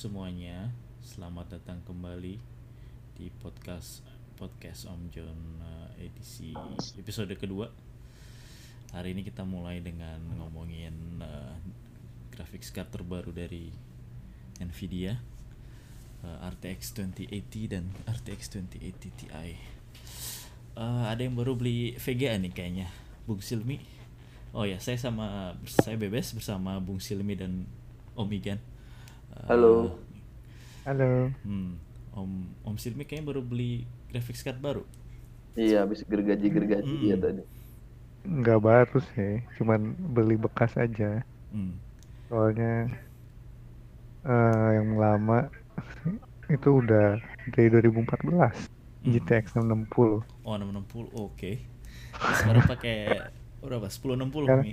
Semuanya, selamat datang kembali di podcast podcast Om John eh, edisi episode kedua. Hari ini kita mulai dengan ngomongin eh, graphics card terbaru dari Nvidia, eh, RTX 2080 dan RTX 2080 Ti. Eh, ada yang baru beli VGA nih kayaknya, Bung Silmi. Oh ya, saya sama saya bebas bersama Bung Silmi dan Om Igan. Halo. Halo. Hmm, Om Om Silmi kayaknya baru beli graphics card baru. Iya, habis gergaji-gergaji Hmm. dia tadi. Nggak baru sih, cuman beli bekas aja. Hmm. Soalnya eh, yang lama itu udah dari 2014, Hmm. GTX 660. Oh 660, oke. Terus Sekarang pakai berapa? 1060 Sekarang- Mi.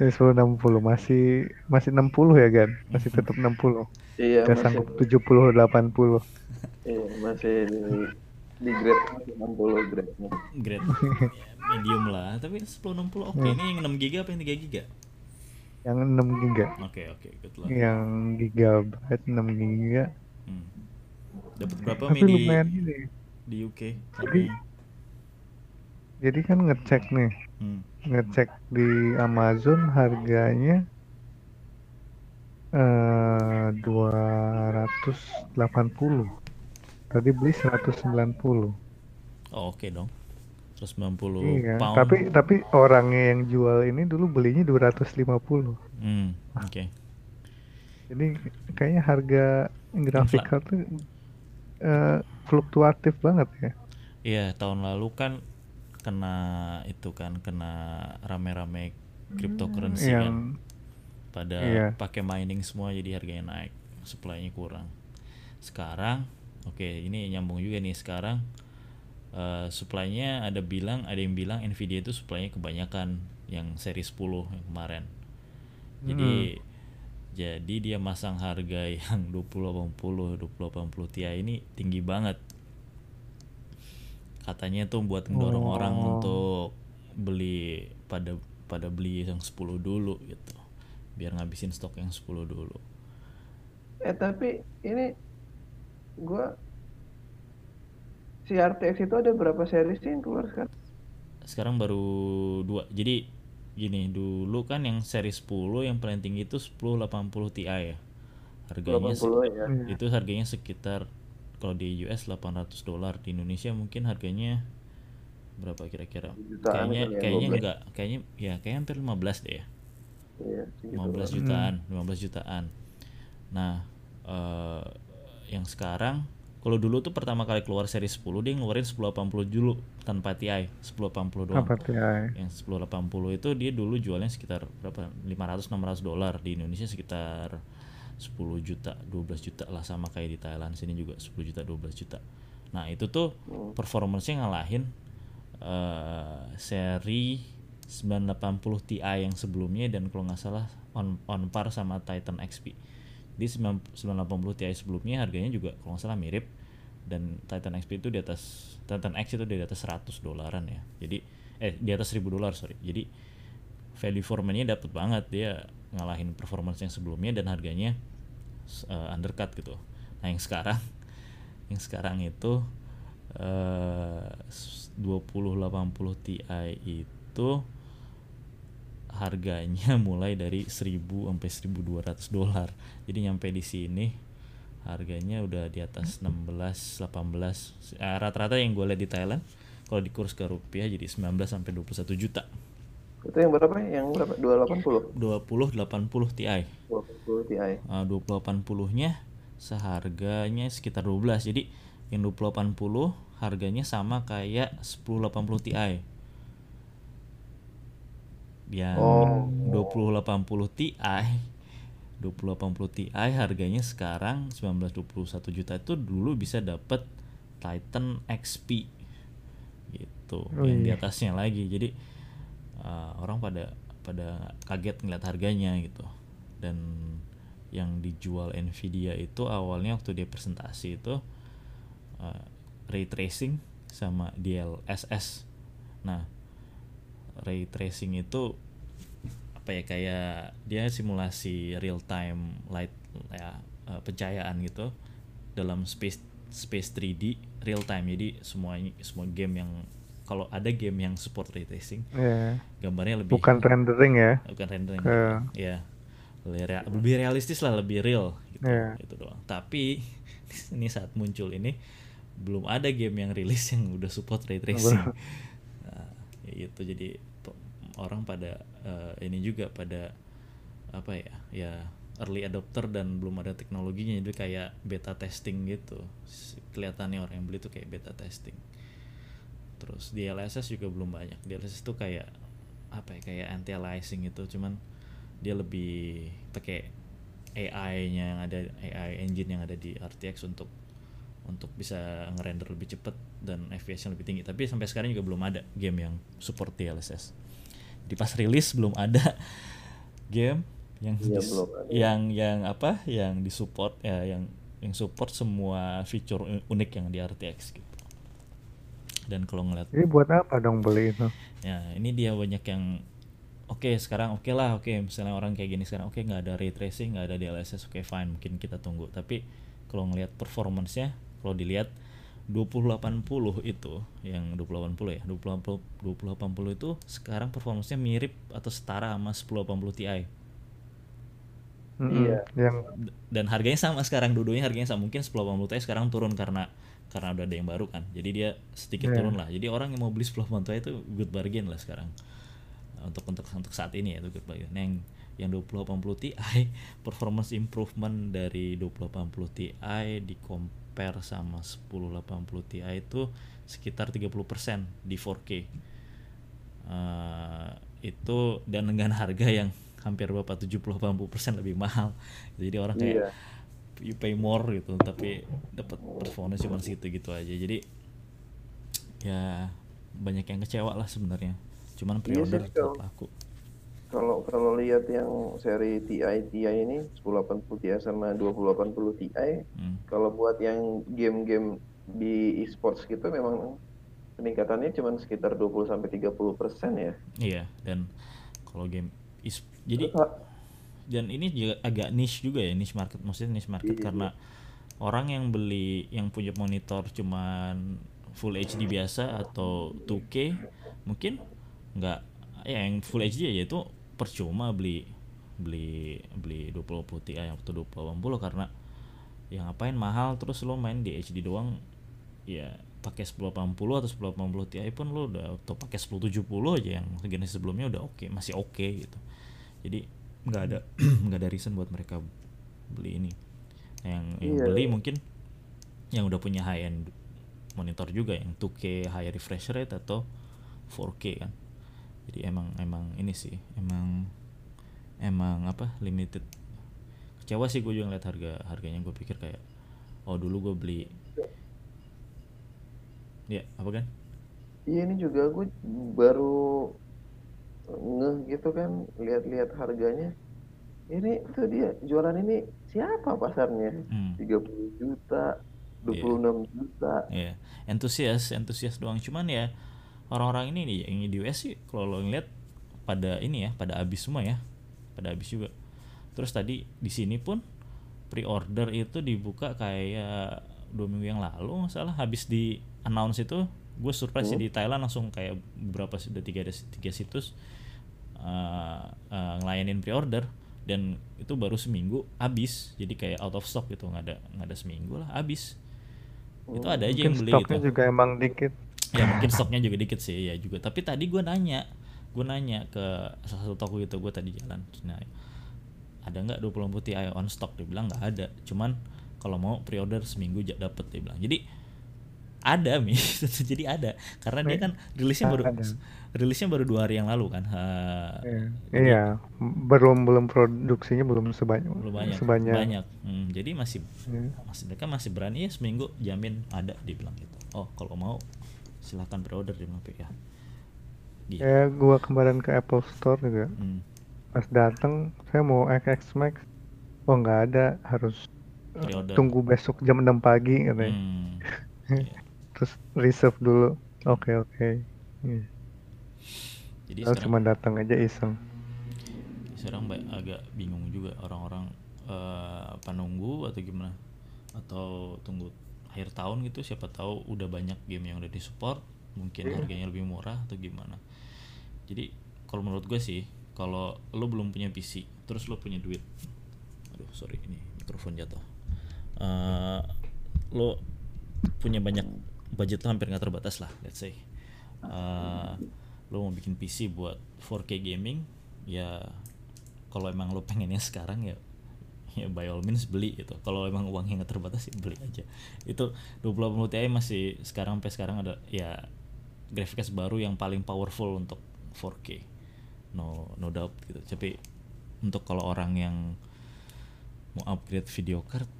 Jadi 1060 masih masih 60 ya kan? Masih tetap 60. Iya, masih, sanggup 70 80. iya, masih di, di grade 60 grade-nya. Grade ya, medium lah, tapi 1060 oke. Hmm. Ini yang 6 GB apa yang 3 GB? Yang 6 giga. Oke, oke, good luck. Yang gigabyte 6 giga. Hmm. Dapat berapa Tapi lumayan di UK? Jadi- Jadi kan ngecek nih, Hmm. ngecek di Amazon harganya eh 280. Tadi beli 190. Oh, oke dong. 190 Iya, pound. tapi tapi orangnya yang jual ini dulu belinya 250. Hmm, oke. Jadi kayaknya harga grafik card tuh eh, fluktuatif banget ya. Iya, tahun lalu kan kena itu kan kena rame-rame cryptocurrency kan. Yang pada Iya. pakai mining semua jadi harganya naik supply-nya kurang. Sekarang oke ini nyambung juga nih sekarang eh, supply-nya ada bilang ada yang bilang Nvidia itu supply-nya kebanyakan yang seri 10 yang kemarin. Jadi jadi dia masang harga yang 2080 2080 Ti ini tinggi banget katanya tuh buat mendorong Oh. orang untuk beli pada pada beli yang 10 dulu gitu biar ngabisin stok yang 10 dulu Eh, tapi ini gua si RTX itu ada berapa seri sih yang keluar sekarang? sekarang baru dua jadi gini dulu kan yang seri 10 yang paling tinggi itu 1080 Ti ya harganya se- 80 ya. Itu harganya sekitar kalau di US 800 dolar. Di Indonesia mungkin harganya berapa kira-kira? Kayaknya kali ya, kayaknya 12. enggak. Kayaknya ya kayaknya hampir 15 deh ya. Iya, segitu 15 lah. jutaan 15 jutaan. Nah eh, yang sekarang kalau dulu tuh pertama kali keluar seri 10 dia ngeluarin 1080 dulu tanpa TI 1080 doang. Tuh ya? yang 1080 itu dia dulu jualnya sekitar berapa? 500 600 dolar. Di Indonesia sekitar 10 juta 12 juta lah sama kayak di Thailand sini juga 10 juta 12 juta. Nah itu tuh Hmm. performance-nya ngalahin eh, seri 980 Ti yang sebelumnya dan kalau nggak salah on on par sama Titan XP di 9 980 Ti sebelumnya harganya juga kalau nggak salah mirip dan Titan XP itu di atas Titan X itu di atas 100 dolaran ya. Jadi eh di atas 1000 dolar sorry. Jadi value for money dapat banget. Dia ngalahin performance yang sebelumnya dan harganya uh, undercut gitu nah yang sekarang yang sekarang itu eh 2080 Ti itu harganya mulai dari 1000 sampai 1200 dolar. Jadi nyampe di sini harganya udah di atas 16 18 eh, rata-rata yang gue lihat di Thailand kalau dikurs ke rupiah jadi 19 sampai 21 juta. Itu yang berapa? Yang berapa? 280. 20 80 Ti. 20 Ti. Uh, 2080-nya seharganya sekitar 12. Jadi yang 2080 harganya sama kayak 1080 Ti. Yang Oh. 2080 Ti 2080 Ti harganya sekarang 1921 juta itu dulu bisa dapat Titan XP gitu Oh yang di iya. atasnya lagi jadi uh, orang pada pada kaget ngeliat harganya gitu. Dan yang dijual Nvidia itu awalnya waktu dia presentasi itu uh, ray tracing sama DLSS nah ray tracing itu apa ya kayak dia simulasi real time light ya uh, pencahayaan gitu dalam space space 3D real time. Jadi semua semua game yang kalau ada game yang support ray tracing Iya. gambarnya lebih Bukan rendering ya. bukan rendering. Ke- ya lebih, rea- lebih realistis lah lebih real gitu. Iya. itu doang. Tapi ini saat muncul ini belum ada game yang rilis yang udah support ray tracing. Nah, ya itu jadi orang pada eh, ini juga pada apa ya ya early adopter dan belum ada teknologinya. Jadi kayak beta testing gitu. Kelihatannya orang yang beli tuh kayak beta testing terus di LSS juga belum banyak. Di LSS tuh kayak apa ya kayak anti aliasing gitu. Cuman dia lebih pakai AI-nya yang ada AI engine yang ada di RTX untuk untuk bisa ngerender lebih cepat dan FPS-nya lebih tinggi. Tapi sampai sekarang juga belum ada game yang support DLSS di pas rilis belum ada game yang dis- belum ada. yang yang apa yang disupport ya yang yang support semua fitur unik yang di RTX gitu dan kalau ngeliat Jadi buat apa dong beli itu? ya ini dia banyak yang oke sekarang oke lah oke misalnya orang kayak gini sekarang oke nggak ada ray tracing nggak ada DLSS oke fine mungkin kita tunggu tapi kalau ngelihat performance-nya kalau dilihat 2080 itu yang 2080 ya 2080 2080 itu sekarang performance-nya mirip atau setara sama 1080 Ti. Iya. Yang D- dan harganya sama sekarang dua-duanya harganya sama mungkin 1080 Ti sekarang turun karena karena udah ada yang baru kan. Jadi dia sedikit Iya. turun lah. Jadi orang yang mau beli 1080 Ti itu good bargain lah sekarang. Untuk untuk untuk saat ini ya itu good bargain. Yang yang 2080 Ti performance improvement dari 2080 Ti di compare sama 1080 Ti itu sekitar 30% di 4K Eh, itu dan dengan harga yang hampir berapa? 70-80% lebih mahal. Jadi orang kayak Iya. You pay more gitu tapi dapat performance cuma segitu gitu aja jadi ya banyak yang kecewa lah sebenarnya cuman Iya pre-order sih, tetap kalau- laku Kalau kalau lihat yang seri TI TI ini 1080 Ti sama 2080 Ti, Hmm. kalau buat yang game-game di e-sports gitu memang peningkatannya cuma sekitar 20 sampai 30 persen ya. iya dan kalau game is jadi Terus, dan ini juga agak niche juga ya niche market maksudnya niche market Iya. karena orang yang beli yang punya monitor cuman full HD biasa atau 2K mungkin nggak ya yang full HD ya itu percuma beli beli beli 2080 Ti atau 2080 karena yang ngapain mahal terus lo main di HD doang ya pakai 1080 atau 1080 Ti pun lo udah atau pakai 1070 aja yang sejenis sebelumnya udah oke masih oke gitu jadi nggak ada nggak ada reason buat mereka beli ini. Nah, yang yang Iya. beli mungkin yang udah punya high end monitor juga yang 2K high refresh rate atau 4K kan. Jadi emang emang ini sih emang emang apa limited. Kecewa sih gue juga ngeliat harga harganya. Gue pikir kayak oh dulu gue beli ya apa kan Iya ini juga gue baru ngeh gitu kan lihat-lihat harganya. Ini tuh dia jualan ini siapa pasarnya? Hmm. 30 juta, 26 juta. ya entusias entusias doang cuman ya orang-orang ini nih yang di US sih kalau lo ngeliat pada ini ya pada habis semua ya pada habis juga terus tadi di sini pun pre-order itu dibuka kayak dua minggu yang lalu nggak salah habis di announce itu gue surprise sih di Thailand langsung kayak berapa sih udah tiga tiga situs uh, uh, ngelayanin pre-order dan itu baru seminggu habis. Jadi kayak out of stock gitu nggak ada nggak ada seminggu lah habis. Itu ada aja yang beli stoknya gitu. juga emang dikit. ya mungkin stoknya juga dikit sih ya juga. Tapi tadi gue nanya gue nanya ke salah satu toko gitu gue tadi jalan. Nah ada nggak 20 putih Ti on stock? Dia bilang nggak ada. Cuman kalau mau pre-order seminggu dapet dia bilang. Jadi ada mi jadi ada karena dia kan rilisnya baru Ada. rilisnya baru dua hari yang lalu kan Ha, Iya. Iya, belum belum produksinya belum sebanyak belum banyak sebanyak. banyak Hmm, jadi masih Iya. masih mereka masih berani ya seminggu jamin ada dia bilang gitu oh kalau mau silahkan pre-order dia bilang ya gitu. Ya, gua kemarin ke Apple Store juga. Hmm. Pas datang, saya mau XX Max. Oh, nggak ada, harus eh, tunggu besok jam 6 pagi katanya. Hmm. Iya. Terus reserve dulu. Oke, oke. Iya. Jadi Lalu cuma datang aja iseng. sekarang agak bingung juga orang-orang eh, apa nunggu atau gimana atau tunggu akhir tahun gitu siapa tahu udah banyak game yang udah disupport mungkin harganya lebih murah atau gimana jadi kalau menurut gue sih kalau lo belum punya PC terus lo punya duit aduh sorry ini mikrofon jatuh Eh, lo punya banyak budget lo hampir nggak terbatas lah let's say. Eh, lo mau bikin PC buat 4K gaming ya kalau emang lo pengennya sekarang ya ya by all means beli gitu. Kalau emang uangnya nggak terbatas ya beli aja. Itu 2080 Ti masih sekarang sampai sekarang ada ya graphics baru yang paling powerful untuk 4K no no doubt gitu. Tapi untuk kalau orang yang mau upgrade video card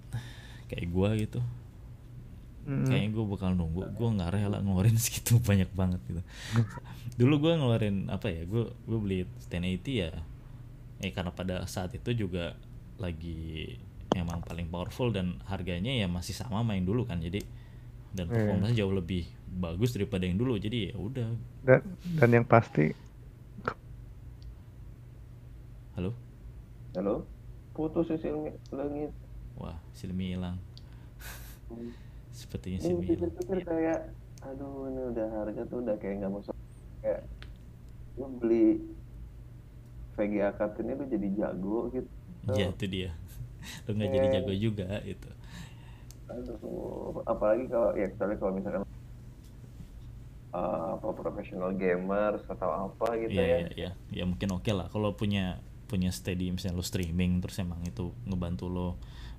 kayak gua gitu Mm. kayaknya gue bakal nunggu gue nggak rela ngeluarin segitu banyak banget gitu dulu gue ngeluarin apa ya gue gue beli 1080 ya eh karena pada saat itu juga lagi emang paling powerful dan harganya ya masih sama main dulu kan jadi dan Iya. performanya jauh lebih bagus daripada yang dulu jadi ya udah Dan dan yang pasti halo Halo? Putus sih Silmi langit. wah Silmi hilang sepertinya Ini Silmi hilang pikir-pikir kayak, aduh ini udah harga tuh udah kayak nggak masuk. Kayak lu beli VGA card ini lu jadi jago gitu. ya itu dia lo nggak jadi Iya. jago juga itu Aduh, apalagi kalau ya kecuali kalau misalkan uh, apa profesional gamers atau apa gitu Iya ya. iya iya ya mungkin oke lah kalau punya punya steady misalnya lo streaming terus emang itu ngebantu lo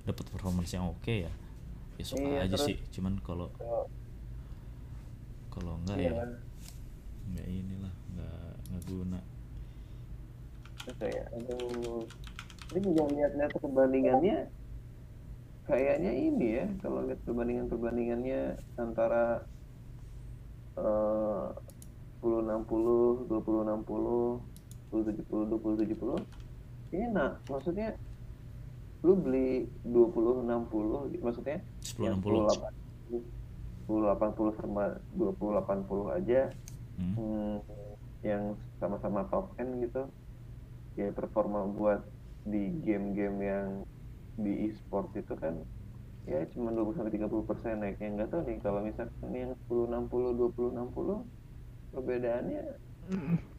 dapet performance yang oke ya ya sok Iya, aja terus- sih. Cuman kalau Kalau- enggak Iya ya kan? nggak inilah nggak nggak guna. Terus kayak aduh. Ini juga lihat-lihat perbandingannya kayaknya ini ya kalau lihat perbandingan perbandingannya antara eh 1060 2060 1070 2070 enak. Maksudnya lu beli 2060 maksudnya? Yang 1060 1080 sama 2080 aja. Hmm. hmm, yang sama-sama top end gitu. Ya performa buat di game-game yang di e-sport itu kan ya cuma 20 sampai 30 persen naiknya. Nggak tahu nih kalau misalkan yang 1060 2060 perbedaannya?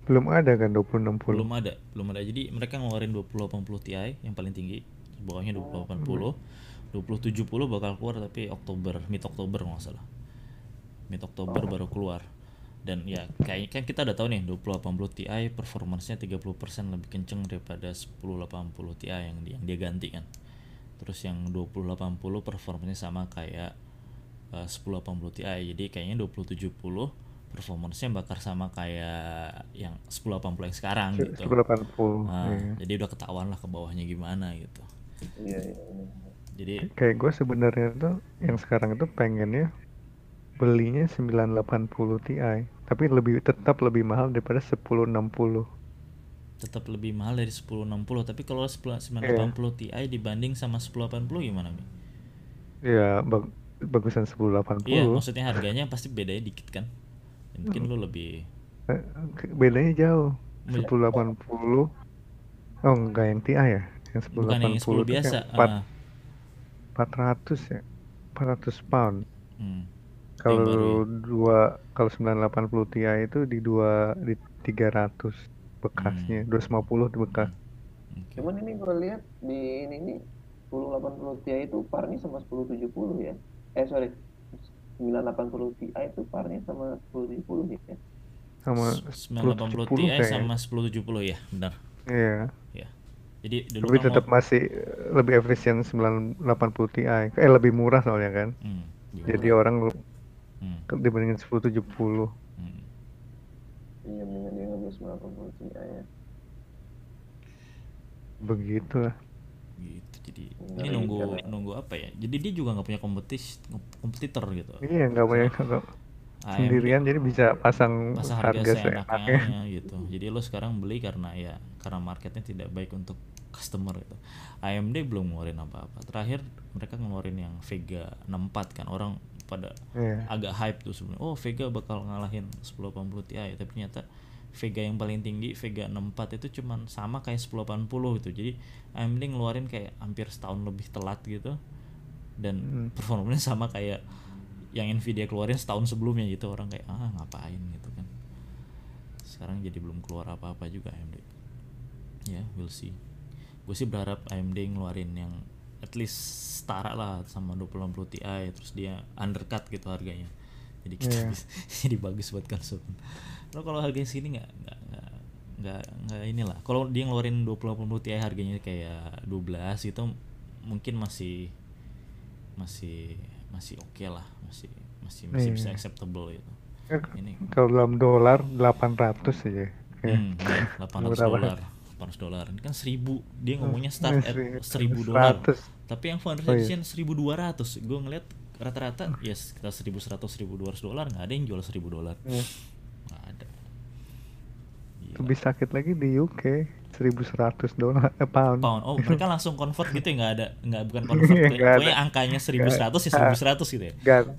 Belum ada kan 2060. belum ada belum ada. Jadi mereka ngeluarin 2080 Ti yang paling tinggi bawahnya 2080 2070 bakal keluar tapi Oktober mid Oktober nggak salah. Mid Oktober baru keluar. Dan ya kayak kan kita udah tahu nih 2080 Ti performancenya 30% lebih kenceng daripada 1080 Ti yang dia, yang dia ganti kan. Terus yang 2080 performanya sama kayak eh, 1080 Ti jadi kayaknya 2070 performance-nya bakal sama kayak yang 1080 yang sekarang gitu. 1080. Nah, iya. jadi udah ketahuan lah ke bawahnya gimana gitu iya iya iya. jadi Kayak gue sebenarnya tuh yang sekarang itu pengennya belinya 980 Ti, tapi lebih tetap lebih mahal daripada 1060. tetap lebih mahal dari 1060 tapi kalau 10 980 Ti dibanding sama 1080 gimana Mi? Ya bag- bagusan 1080. Iya maksudnya harganya pasti bedanya dikit kan Ya, mungkin lu lebih Eh, bedanya jauh. Iya. 1080. Oh enggak yang Ti ya? Yang 1080 bukan yang 10 tuh biasa empat- ah, 400 ya. 400 pound. hmm. Kalau ya. dua kalau 980 Ti itu di dua di 300 bekasnya, Hmm. 250 di bekas. Oke. cuman ini gue lihat di ini nih 1080 Ti itu parnya sama 1070 ya eh sorry 980 Ti itu parnya sama 1070 ya Sama 980 Ti 1070 kayaknya. sama 1070 ya benar Iya. ya jadi dulu Tapi tetap mau- masih eh, lebih efisien 980 Ti. Eh lebih murah soalnya kan. hmm, Jadi orang lu- hmm, dibandingin 1070. hmm. iya mendingan dia ngambil 980 Ti ya Begitu lah. gitu jadi Ngeri ini nunggu karena- nunggu apa ya jadi dia juga nggak punya kompetis kompetitor gitu Iya nggak banyak nggak AMD sendirian jadi bisa pasang, pasang harga, harga seenaknya. seenaknya gitu jadi lo sekarang beli karena ya karena marketnya tidak baik untuk customer gitu AMD belum ngeluarin apa-apa terakhir mereka ngeluarin yang Vega 64 kan orang pada Iya. agak hype tuh sebenarnya oh Vega bakal ngalahin 1080 Ti tapi ternyata Vega yang paling tinggi Vega 64 itu cuman sama kayak 1080 gitu jadi AMD ngeluarin kayak hampir setahun lebih telat gitu dan Hmm. performanya sama kayak yang Nvidia keluarin setahun sebelumnya gitu. Orang kayak ah ngapain? Gitu kan. Sekarang jadi belum keluar apa-apa juga AMD ya we'll see. Gue sih berharap AMD ngeluarin yang at least setara lah sama 2060 Ti terus dia undercut gitu harganya. Jadi kita Iya. bisa- jadi bagus buat konsumen lo kalau harganya segini nggak nggak nggak nggak nggak inilah. Kalau dia ngeluarin 2080 Ti harganya kayak 12 itu mungkin masih masih masih oke lah masih masih masih bisa Iya. acceptable Kan ini Kalau dalam dolar 800 aja. Ya. Hmm, iya, 800 Berapa? dolar. 800 dolar. Ini kan 1000. Dia ngomongnya start at Seri- 1000 dolar. 100. Tapi yang Founders Oh, iya. Edition 1200. Gue ngeliat rata-rata ya sekitar 1100 1200 dolar nggak ada yang jual 1000 dolar. Ya. Nggak ada. Gila. Lebih sakit lagi di UK 1100 dolar eh, pound. Pound. Oh, mereka langsung convert gitu ya nggak ada nggak bukan convert. Iya, Pokoknya angkanya 1100 ya Nggak. 1100 gitu ya. Gan-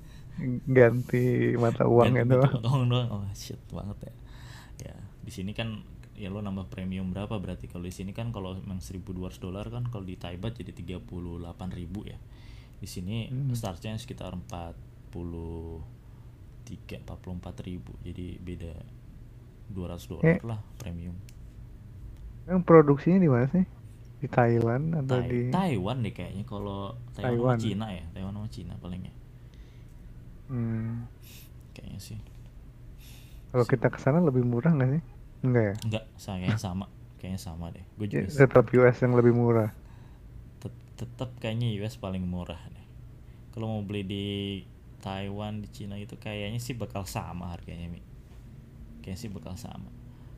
ganti mata uangnya Ganti doang. gitu doang doang. Oh shit banget ya. Ya, di sini kan ya lo nambah premium berapa berarti kalau di sini kan kalau memang 1200 dolar kan kalau di Thai baht jadi 38.000 ya. Di sini Hmm. startnya sekitar 43 44.000. Jadi beda 200 dolar Eh. lah premium. Yang produksinya di mana sih? Di Thailand atau Tai- di Taiwan deh kayaknya kalau Taiwan, Taiwan. sama Cina ya, Taiwan sama Cina paling ya. Hmm. Kayaknya sih. Kalau kita ke sana lebih murah nggak sih? Enggak ya? Enggak, kayaknya sama. Kayaknya sama deh. Gue Ya, juga sih. tetap US yang lebih murah. Tet- tetap kayaknya US paling murah deh. Kalau mau beli di Taiwan, di Cina itu kayaknya sih bakal sama harganya, Mi. Kayaknya sih bakal sama.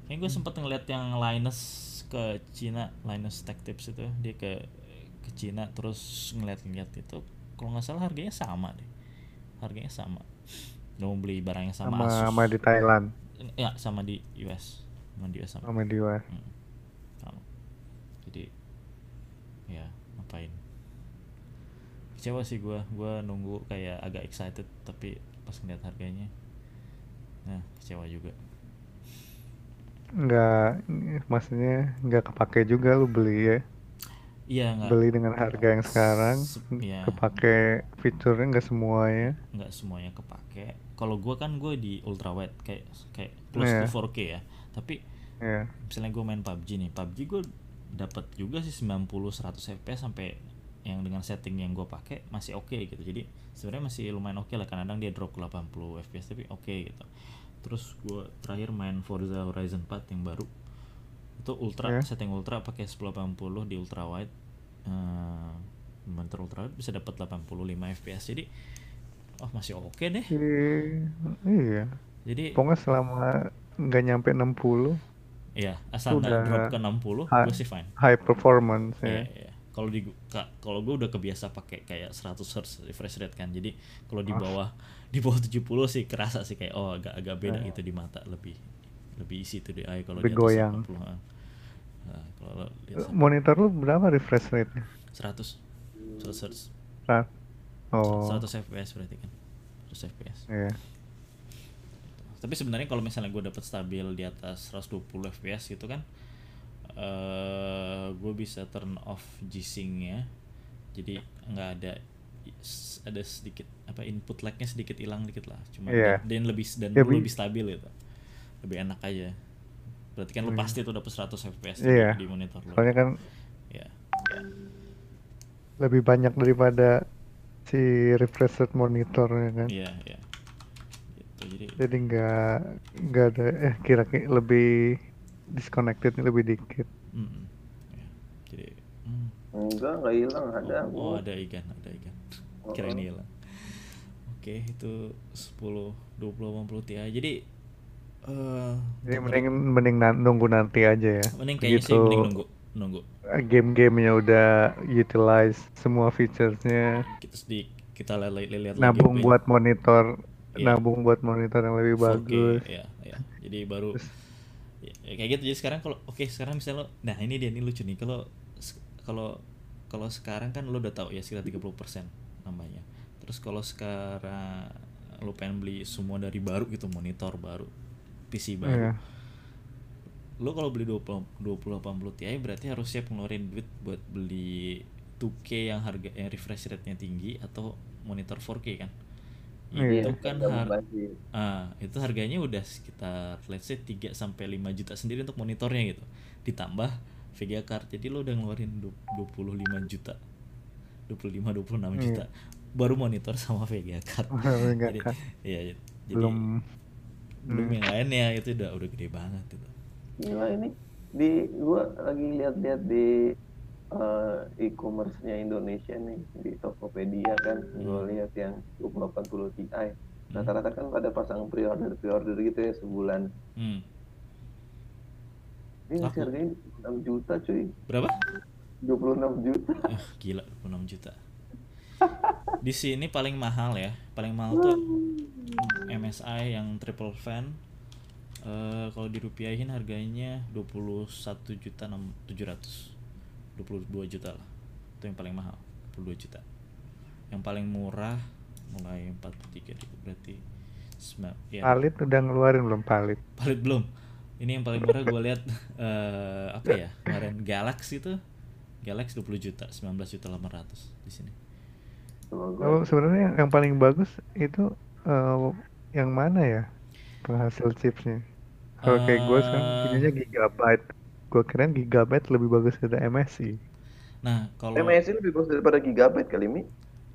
Kayaknya gue sempet ngeliat yang Linus ke Cina, Linus Tech Tips itu, dia ke ke Cina terus ngeliat-ngeliat itu, kalau nggak salah harganya sama deh. Harganya sama. Mau beli barang yang sama, Sama Asus. sama di Thailand, Ya, sama di US. Sama di US sama. sama di US. Hmm, sama. Jadi ya ngapain? Kecewa sih gua, gua nunggu kayak agak excited tapi pas ngeliat harganya, nah kecewa juga. Nggak, maksudnya nggak kepake juga lu beli ya. Iya nggak Beli dengan harga yang sekarang, Se- iya. kepake fiturnya nggak semuanya. nggak semuanya kepake. Kalau gua kan gue di ultrawide kayak kayak close Iya. to 4K ya. Tapi Ya. misalnya gue main PUBG nih, PUBG gue dapat juga sih 90 100 fps sampai yang dengan setting yang gue pakai masih oke gitu. Jadi sebenarnya masih lumayan oke lah kadang-kadang dia drop ke 80 fps tapi oke gitu. Terus gue terakhir main Forza Horizon 4 yang baru itu ultra Ya. setting ultra pakai 1080 di ultra wide eh monitor ultra wide bisa dapat 85 fps jadi oh masih oke deh Ih, Iya. jadi Pokoknya selama nggak nyampe 60 iya asal nggak drop ke 60 high, gue sih fine high performance Iya, ya. iya. Kalau di ka- kalau gue udah kebiasa pakai kayak 100 Hz refresh rate kan. Jadi kalau di Ah. bawah di bawah 70 sih kerasa sih kayak oh agak agak beda Ah. gitu di mata lebih lebih isi tuh di eye kalau di atas goyang. 80. ah. Nah, kalau sam- Monitor lu berapa refresh rate-nya? 100 100 Hz. Oh, 100 fps berarti kan. 100 fps. iya. Tapi sebenarnya kalau misalnya gue dapat stabil di atas 120 fps gitu kan eh gue bisa turn off G-Sync-nya. Jadi nggak ada ada sedikit apa input lag-nya sedikit hilang dikit lah. Cuma Iya. dan, lebih dan bi- lebih stabil gitu. Lebih enak aja. Berarti kan Hmm. pasti tuh dapat 100 fps Iya. di, monitor lu. Soalnya kan Ya. lebih banyak daripada si refresh rate monitornya kan. Iya, iya. Gitu. Jadi Jadi nggak nggak ada eh kira-kira lebih disconnectednya lebih dikit. mm, ya. Jadi mm. Enggak, enggak hilang, ada. Oh, Bu. ada ikan, ada ikan. Oh, Kira oh. ini hilang. Oke, itu 10 20 80 Ti. Jadi eh Jadi mending mending nunggu nanti aja ya. mending kayaknya sih Begitu mending nunggu nunggu game-gamenya udah utilize semua featuresnya kita sedih kita lihat lihat lagi nabung apa buat monitor Iya. nabung buat monitor yang lebih 4K, bagus ya, ya. Jadi baru ya, ya kayak gitu. Jadi sekarang kalau oke sekarang misalnya lo, nah ini dia ini lucu nih kalau kalau kalau sekarang kan lo udah tahu ya sekitar 30% namanya. Terus kalau sekarang lo pengen beli semua dari baru gitu monitor baru, PC baru. Iya. lo kalau beli 20 2080 Ti berarti harus siap ngeluarin duit buat beli 2K yang harga yang refresh rate-nya tinggi atau monitor 4K kan. Iya. Itu kan Udah har- ah, itu harganya udah sekitar let's say 3 sampai 5 juta sendiri untuk monitornya gitu. Ditambah VGA card. Jadi lo udah ngeluarin du- 25 juta. 25 26 juta. Baru monitor sama VGA card. Jadi, iya, jadi belum belum Hmm. yang lainnya itu udah udah gede banget itu. Gila ini di gua lagi lihat-lihat di eh, e-commerce-nya Indonesia nih di Tokopedia kan Hmm. lihat yang 2080 Ti rata-rata kan pada pasang pre-order pre-order gitu ya sebulan Hmm. ini Laku. harganya 6 juta cuy Berapa? 26 juta Ah, gila 26 juta. Di sini paling mahal ya. Paling mahal tuh MSI yang triple fan. Eh kalau dirupiahin harganya 21 juta 700. 22 juta lah. Itu yang paling mahal, 22 juta. Yang paling murah mulai 43 ribu berarti ya, Palit udah ngeluarin belum palit palit belum ini yang paling murah gue lihat eh, apa ya kemarin Galaxy itu Galaxy 20 juta 19 juta 800 di sini Kalau Oh, sebenarnya yang paling bagus itu eh, yang mana ya penghasil chipsnya? Kalau kayak gue sekarang Eh. punyanya gigabyte. Gue keren gigabyte lebih bagus dari MSI. nah kalau MSI lebih bagus daripada Gigabyte kali Mi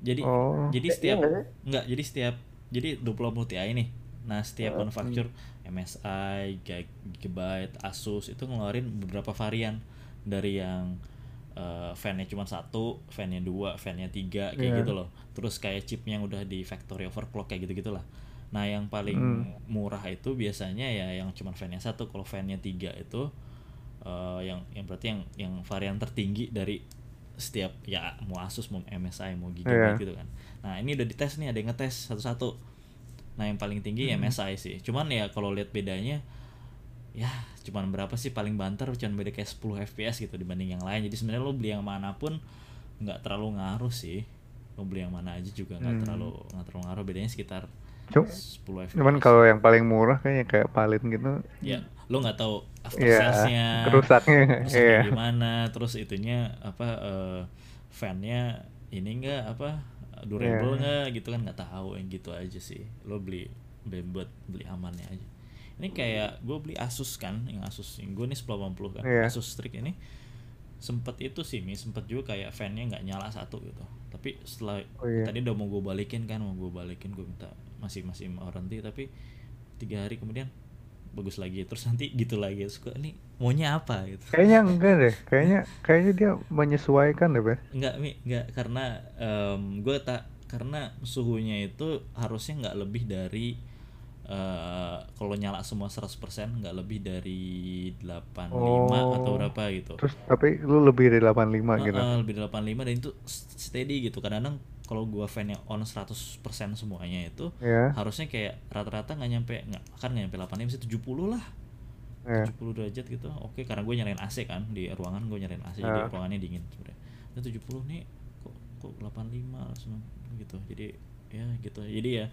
jadi Oh. jadi Eh, setiap iya nggak sih? enggak jadi setiap jadi 20 Ti ini nah setiap manufacturer MSI Gi- Gigabyte Asus itu ngeluarin beberapa varian dari yang eh, fan-nya cuma satu, fan-nya dua, fan-nya tiga kayak Iya. gitu loh. Terus kayak chipnya yang udah di factory overclock kayak gitu gitulah. Nah yang paling Hmm. murah itu biasanya ya yang cuma fan-nya satu. Kalau fan-nya tiga itu eh, yang yang berarti yang yang varian tertinggi dari setiap ya mau Asus mau MSI mau Gigabyte Iya. gitu kan. Nah ini udah dites nih ada yang ngetes satu-satu. Nah yang paling tinggi Hmm. MSI sih. Cuman ya kalau lihat bedanya ya cuman berapa sih paling banter cuman beda kayak 10 fps gitu dibanding yang lain jadi sebenarnya lo beli yang mana pun nggak terlalu ngaruh sih lo beli yang mana aja juga nggak Hmm. terlalu nggak terlalu ngaruh bedanya sekitar Cuk, 10 fps cuman kalau yang paling murah kayaknya kayak palit gitu. ya lo nggak tahu after salesnya rusaknya Iya. gimana terus itunya apa eh, fan-nya ini enggak apa durable Iya. nggak gitu kan nggak tahu yang gitu aja sih lo beli buat beli amannya aja ini kayak gue beli Asus kan yang Asus yang gue nih 1080 kan Iya. Asus Strix ini sempet itu sih mi sempet juga kayak fan-nya nggak nyala satu gitu tapi setelah Oh, iya. tadi udah mau gue balikin kan mau gue balikin gue minta masih masih warranty tapi tiga hari kemudian bagus lagi terus nanti gitu lagi suka ini maunya apa gitu Kayaknya enggak deh. Kayaknya kayaknya dia menyesuaikan deh, Bes. Enggak, Mi, enggak karena gue tak karena suhunya itu harusnya nggak lebih dari eh kalau nyala semua 100% nggak lebih dari 85 atau Oh. berapa gitu. Terus tapi lu lebih dari 85 gitu. Heeh, lebih dari 85 dan itu steady gitu. Kadang-kadang kalau gua fan-nya on 100% semuanya itu Ya. harusnya kayak rata-rata nggak nyampe nggak kan nggak nyampe 85 bisa 70 lah. Ya. 70 derajat gitu oke karena gue nyalain AC kan di ruangan gue nyalain AC jadi Ah. ruangannya dingin sebenarnya nah 70 nih kok kok 85 langsung gitu jadi ya gitu jadi ya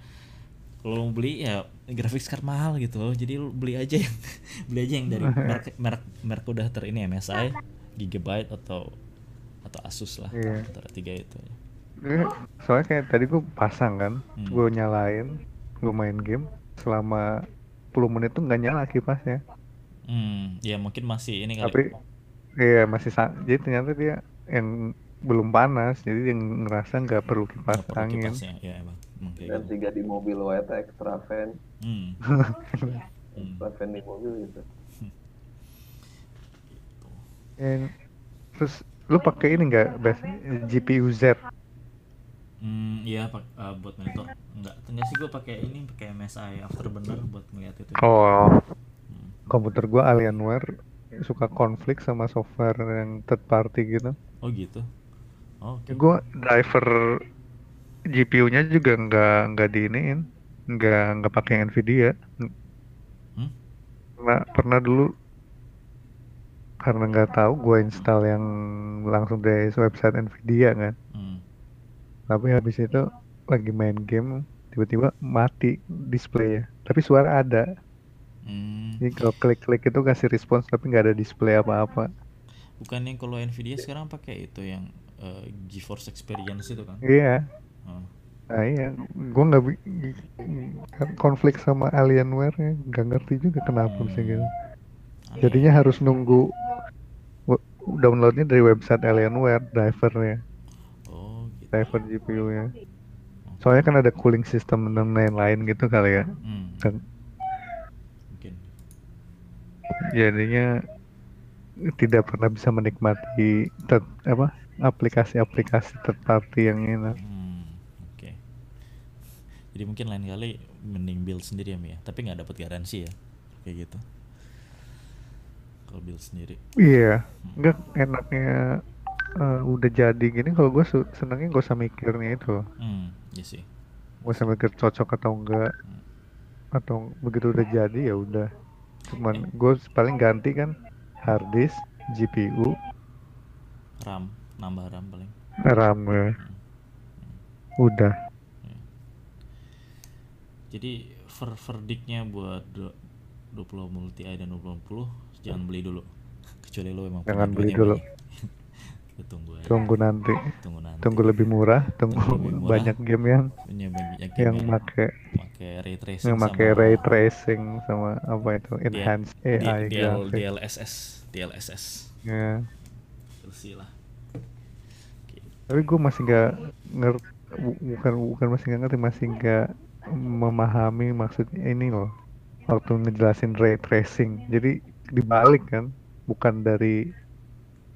kalau mau beli ya graphics card mahal gitu jadi lu beli aja yang beli aja yang dari merek merek merek udah ter ini MSI Gigabyte atau atau Asus lah Iya. antara tiga itu Iya, Soalnya kayak tadi gue pasang kan, Hmm. gue nyalain, gue main game selama 10 menit tuh nggak nyala kipasnya. hmm ya mungkin masih ini kali Tapi iya masih jadi ternyata dia yang belum panas, jadi dia ngerasa nggak perlu kipas nggak perlu angin. kipasnya ya emang, kayak dan gitu tiga di mobil WT extra fan hmm. Hmm. extra fan di mobil gitu And, terus lu pakai ini nggak? GPU Z? Hmm, iya pak eh, buat monitor. Enggak, enggak sih gue pakai ini pakai MSI Afterburner buat ngeliat itu. Oh, Hmm. komputer gue Alienware suka konflik sama software yang third party gitu. Oh gitu. Oh, oke. Gue driver GPU-nya juga nggak nggak diiniin, nggak nggak pakai Nvidia. Hmm? Pernah pernah dulu karena nggak tahu gue install yang langsung dari website Nvidia kan. Hmm. Tapi habis itu lagi main game tiba-tiba mati displaynya. Tapi suara ada. Hmm. Jadi kalau klik-klik itu kasih respons tapi nggak ada display apa-apa. bukannya kalau Nvidia sekarang pakai itu yang eh, GeForce Experience itu kan Iya. Oh. Nah iya, gua nggak konflik sama Alienware ya, nggak ngerti juga kenapa bisa gitu. Jadinya harus nunggu downloadnya dari website Alienware drivernya, driver GPU-nya. Soalnya kan ada cooling system dan lain-lain gitu kali ya. Hmm, Kan mungkin jadinya tidak pernah bisa menikmati ter- apa aplikasi-aplikasi party yang enak. Hmm, oke. Jadi mungkin lain kali mending build sendiri ya Mi ya. Tapi nggak dapat garansi ya, kayak gitu. Kalau build sendiri. Iya, enggak enaknya eh, udah jadi gini kalau gue senangnya gak usah mikirnya itu, Hmm, iya sih. gak usah mikir cocok atau enggak, Hmm. atau begitu udah jadi ya udah. Cuman gue paling ganti kan hard disk, GPU, RAM, nambah RAM paling. RAM, ya. udah. Jadi ver verdiknya buat do- 20 Ti dan 20 jangan beli dulu. Kecuali lo emang Jangan beli dulu. Tunggu aja. Tunggu nanti, Tunggu nanti. tunggu lebih murah, tunggu Tunggu lebih murah. banyak game yang Punya banyak yang game make pakai ray tracing yang sama ray tracing sama apa itu D- enhanced D- AI DL, graphic. DLSS, DLSS. Ya. See lah. Tapi gue masih nggak ngerti, bukan bukan masih nggak ngerti, masih nggak memahami maksudnya ini loh. Waktu ngejelasin ray tracing, jadi dibalik kan, bukan dari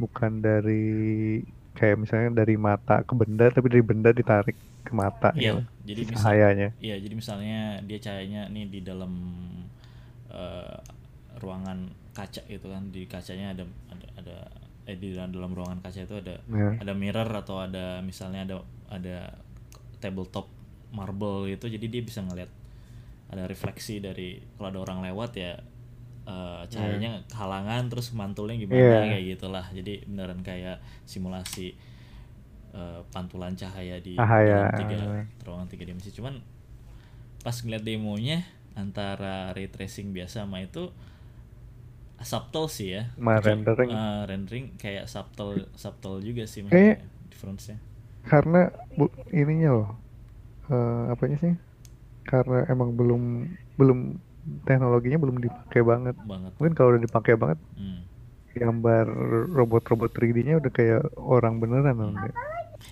bukan dari kayak misalnya dari mata ke benda, tapi dari benda ditarik ke mata Iya, gitu, jadi misal, cahayanya. iya, jadi misalnya dia cahayanya nih di dalam eh, ruangan kaca gitu kan, di kacanya ada ada ada eh di dalam, dalam ruangan kaca itu ada Ya. ada mirror atau ada misalnya ada ada tabletop marble gitu, jadi dia bisa ngeliat ada refleksi dari kalau ada orang lewat ya eh, cahayanya halangan terus mantulnya gimana Iya. kayak gitulah jadi beneran kayak simulasi eh, pantulan cahaya di Cahaya. dalam tiga ruangan tiga dimensi cuman pas ngeliat demonya antara ray tracing biasa sama itu subtle sih ya Ma, rendering. eh, rendering kayak subtle subtle juga sih Kayak- maksudnya difference-nya Karena bu, ininya loh, eh, apanya sih? Karena emang belum belum teknologinya belum dipakai banget. banget Mungkin kalau udah dipakai banget, Hmm. gambar robot-robot 3D-nya udah kayak orang beneran loh. Ndek.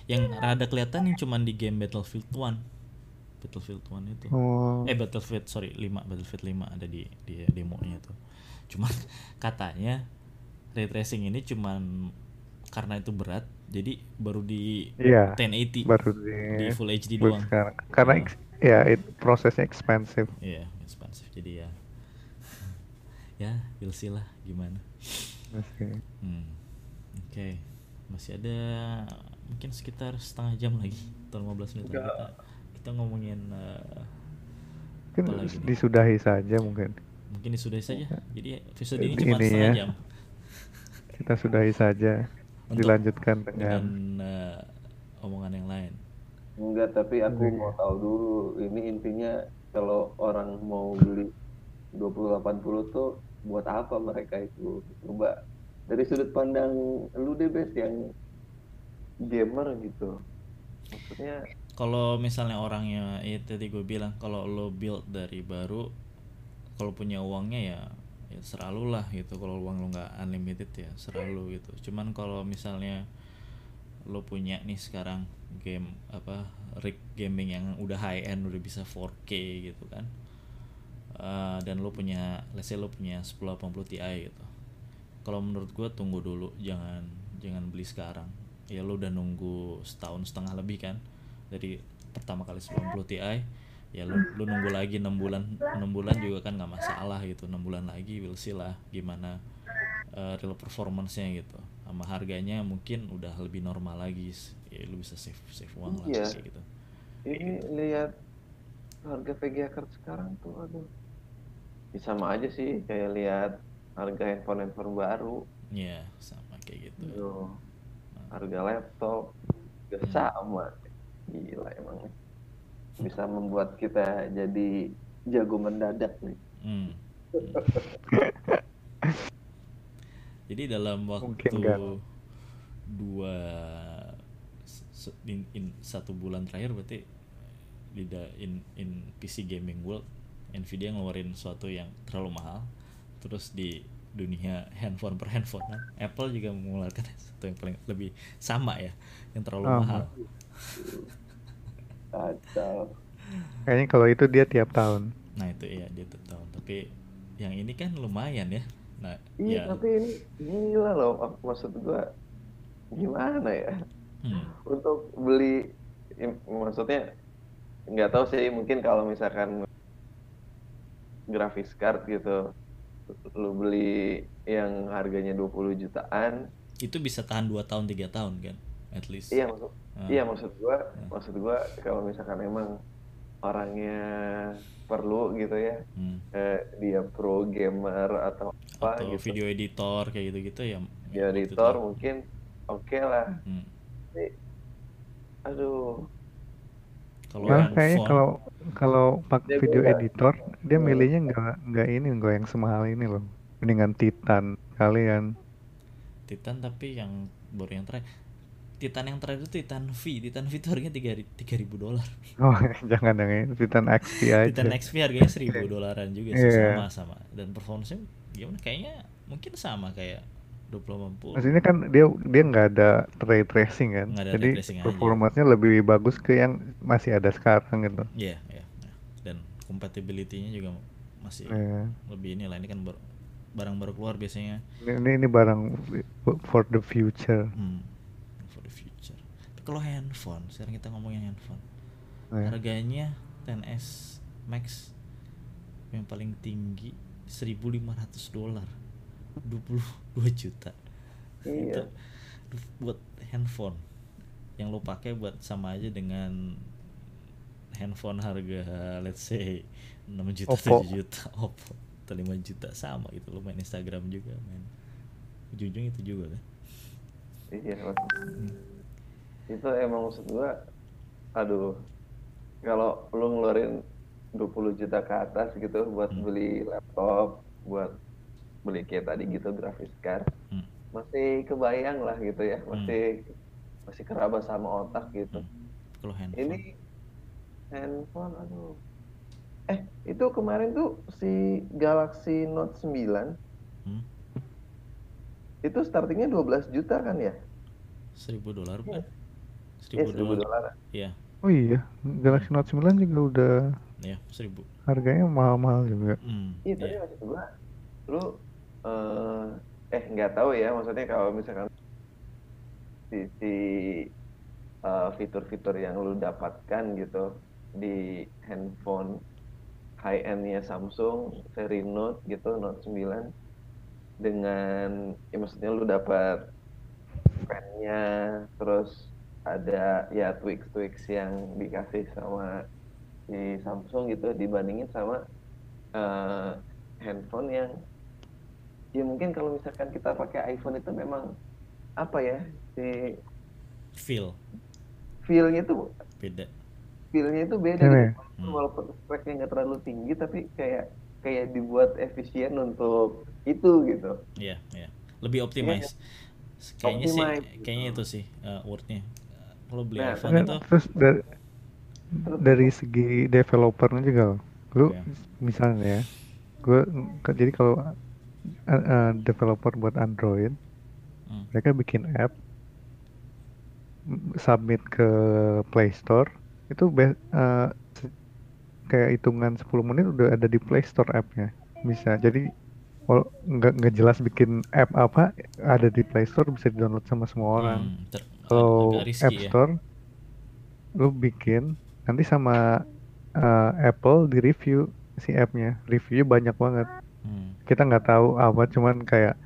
yang rada kelihatan yang cuman di game Battlefield 1 Battlefield 1 itu Oh, eh Battlefield sorry 5 Battlefield 5 ada di di demonya tuh cuman katanya ray tracing ini cuman karena itu berat jadi baru di iya. 1080 Baru di di full HD doang sekarang. Karena ex- ya it- prosesnya expensive. iya expensive jadi ya ya we'll see lah gimana Masih. Hmm. Oke, masih ada mungkin sekitar setengah jam lagi atau 15 menit lagi kita, kita ngomongin eh, Mungkin apa lagi nih? disudahi saja mungkin. mungkin disudahi saja. Jadi episode ini Ini cuma setengah ya. jam Kita sudahi saja. Untuk- Dilanjutkan dengan dengan eh, omongan yang lain. Enggak, tapi aku mau tahu dulu. Ini intinya kalau orang mau beli 2080 tuh buat apa mereka itu? Coba dari sudut pandang lu deh, Bes, yang gamer gitu. Maksudnya Kalau misalnya orangnya ya tadi gue bilang kalau lo build dari baru kalau punya uangnya ya ya seralu lah gitu kalau uang lo nggak unlimited ya seralu gitu cuman kalau misalnya lo punya nih sekarang game apa rig gaming yang udah high end udah bisa 4K gitu kan. Eh, dan lo punya let's say lo punya 1080 Ti gitu. Kalau menurut gue tunggu dulu jangan jangan beli sekarang. Ya lo udah nunggu setahun setengah lebih kan dari pertama kali 90 Ti ya lu, lu nunggu lagi enam bulan enam bulan juga kan nggak masalah gitu. Enam bulan lagi we'll see lah gimana uh, real performance-nya gitu. Sama harganya mungkin udah lebih normal lagi ya lu bisa save save uang lah Iya. kayak gitu ini lihat harga VGA card sekarang tuh aduh. Ya sama aja sih kayak lihat harga handphone-handphone baru. ya sama kayak gitu Tuh. Harga laptop juga Hmm. sama. Gila emang. Bisa membuat kita jadi jago mendadak nih. hmm. Jadi dalam waktu Mungkin kan. dua in, in- satu bulan terakhir berarti di da- in, in PC gaming world Nvidia ngeluarin sesuatu yang terlalu mahal terus di dunia handphone per handphone Apple juga mengeluarkan sesuatu yang paling lebih sama ya yang terlalu Sama. mahal Kacau. Kayaknya kalau itu dia tiap tahun. nah itu ya dia tuh tahu tapi yang ini kan lumayan ya nah Iya, ya tapi ini gila loh. mak- Maksud gua gimana ya? Hmm, Untuk beli, maksudnya nggak tahu sih. Mungkin kalau misalkan grafis card gitu, lu beli yang harganya 20 jutaan, itu bisa tahan 2 tahun tiga tahun kan at least iya maksud, Ah. iya maksud gua, Ah. maksud gua kalau misalkan emang orangnya perlu gitu ya, Hmm. eh, dia pro gamer atau apa atau gitu, video editor kayak gitu-gitu ya dia waktu itu. editor mungkin oke lah. Hmm. Aduh, kalau Malah kayaknya kalau kalau pakai Dia video beda. editor, dia Hmm. milihnya nggak nggak ini nggak yang semahal ini loh. Mendingan Titan kalian. Titan tapi yang baru yang terakhir Titan yang terakhir itu Titan V Titan V itu harganya tiga tiga ribu dolar Oh jangan yang ini Titan XP aja. Titan XP harganya seribu dolaran juga sih Iya. sama sama dan performance gimana kayaknya mungkin sama kayak 2080 Maksudnya kan dia dia nggak ada ray tracing kan, Nggak ada jadi performanya lebih bagus ke yang masih ada sekarang gitu. Iya, iya, iya. Dan compatibility-nya juga masih Iya. lebih ini lah ini kan bar- barang baru keluar biasanya Ini, ini ini barang for the future. hmm, for the future. Tapi kalau handphone, sekarang kita ngomongin handphone. Iya. Harganya 10s Max yang paling tinggi 1.500 dolar. 22 juta. Iya. Itu buat handphone yang lo pakai buat sama aja dengan handphone harga let's say 6 juta Oppo. 7 juta Oppo atau 5 juta sama gitu lo main Instagram juga main ujung-ujung itu juga kan Iya, maksud, itu emang maksud gua, aduh, kalau lu ngeluarin 20 juta ke atas gitu buat Hmm. beli laptop, buat beli kayak tadi gitu grafis card, Hmm. masih kebayang lah gitu ya, masih masih keraba sama otak gitu. Hmm. kalau handphone Ini handphone, aduh. Eh, itu kemarin tuh si Galaxy Note 9 hmm, itu startingnya 12 juta kan ya? 1000 dolar bukan Iya, 1000 1000 dolar iya Oh iya, Galaxy Note 9 juga udah ya 1000 harganya mahal-mahal juga. hmm, Iya, tapi iya. maksud gua, lu eh eh nggak tahu ya, maksudnya kalau misalkan sisi eh, fitur-fitur yang lu dapatkan gitu di handphone high end-nya Samsung seri Note gitu, Note 9 dengan ya maksudnya lu dapat pen-nya, terus ada ya tweaks-tweaks yang dikasih sama si Samsung gitu dibandingin sama eh, handphone yang ya mungkin kalau misalkan kita pakai iPhone itu memang apa ya si feel feel-nya tuh beda feel-nya itu beda gitu. Hmm. walaupun speknya nggak terlalu tinggi tapi kayak kayak dibuat efisien untuk itu gitu Iya, iya. Lebih optimize. Kayaknya sih, Optimize, kayaknya gitu. itu sih uh, wordnya. Kalau beli Nah, iPhone itu, terus dari Terus dari segi developernya juga lu Oke. misalnya ya gue jadi kalau uh, uh, developer buat Android hmm, mereka bikin app submit ke Play Store. Itu be- uh, kayak hitungan 10 menit udah ada di Play Store appnya. Bisa. Jadi kalau nggak nggak jelas bikin app apa ada di Play Store bisa di download sama semua orang. hmm, kalau App ya. Store lu bikin nanti sama uh, Apple di review si appnya. Reviewnya banyak banget Hmm, kita nggak tahu apa cuman kayak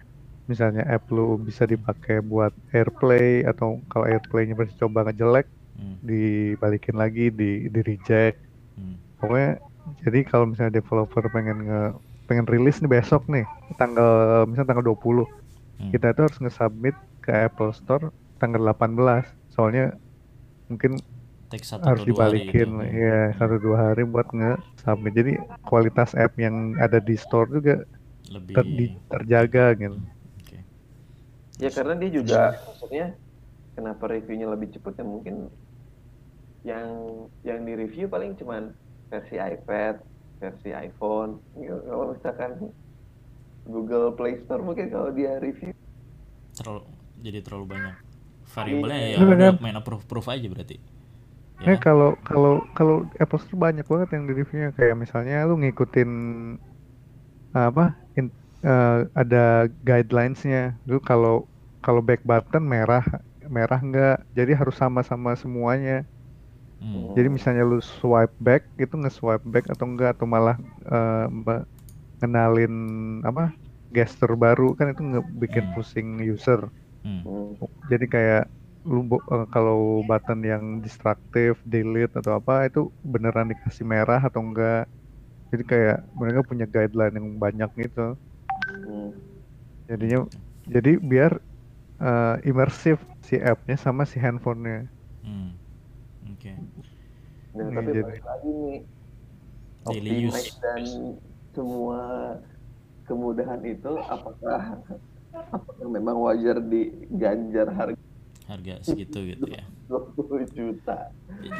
misalnya app lu bisa dipakai buat AirPlay atau kalau AirPlay-nya masih coba ngejelek hmm, dibalikin lagi di di reject. Hmm, pokoknya jadi kalau misalnya developer pengen nge pengen rilis nih besok nih tanggal misalnya tanggal 20 hmm. kita tuh harus nge-submit ke Apple Store tanggal 18 soalnya mungkin take satu harus dua hari gitu. dibalikin ya satu dua hari buat nge submit jadi kualitas app yang ada di store juga lebih ter- terjaga gitu oke Ya karena dia juga maksudnya kenapa reviewnya lebih cepet ya mungkin yang yang di review paling cuman versi iPad, versi iPhone. Gitu. Kalau misalkan Google Play Store mungkin kalau dia review terlalu jadi terlalu banyak variabelnya ya kan? main approve approve aja berarti ya kan? kalau kalau kalau Apple Store banyak banget yang di reviewnya kayak misalnya lu ngikutin apa in- eh, ada guidelines-nya. Lu kalau kalau back button merah merah enggak. Jadi harus sama-sama semuanya. Hmm. Jadi misalnya lu swipe back itu nge-swipe back atau enggak atau malah eh, mbak ngenalin apa gesture baru kan itu ngebikin Hmm. pusing user. Hmm. hmm, Jadi kayak lu eh, kalau button yang destruktif, delete atau apa itu beneran dikasih merah atau enggak. Jadi kayak mereka punya guideline yang banyak gitu. hmm. Jadinya jadi biar eh, imersif si app-nya sama si handphonenya. Hmm. oke Nah, Nih, tapi jadi- balik lagi nih Daily use. dan semua kemudahan itu apakah apakah memang wajar diganjar harga harga segitu gitu ya 20 juta?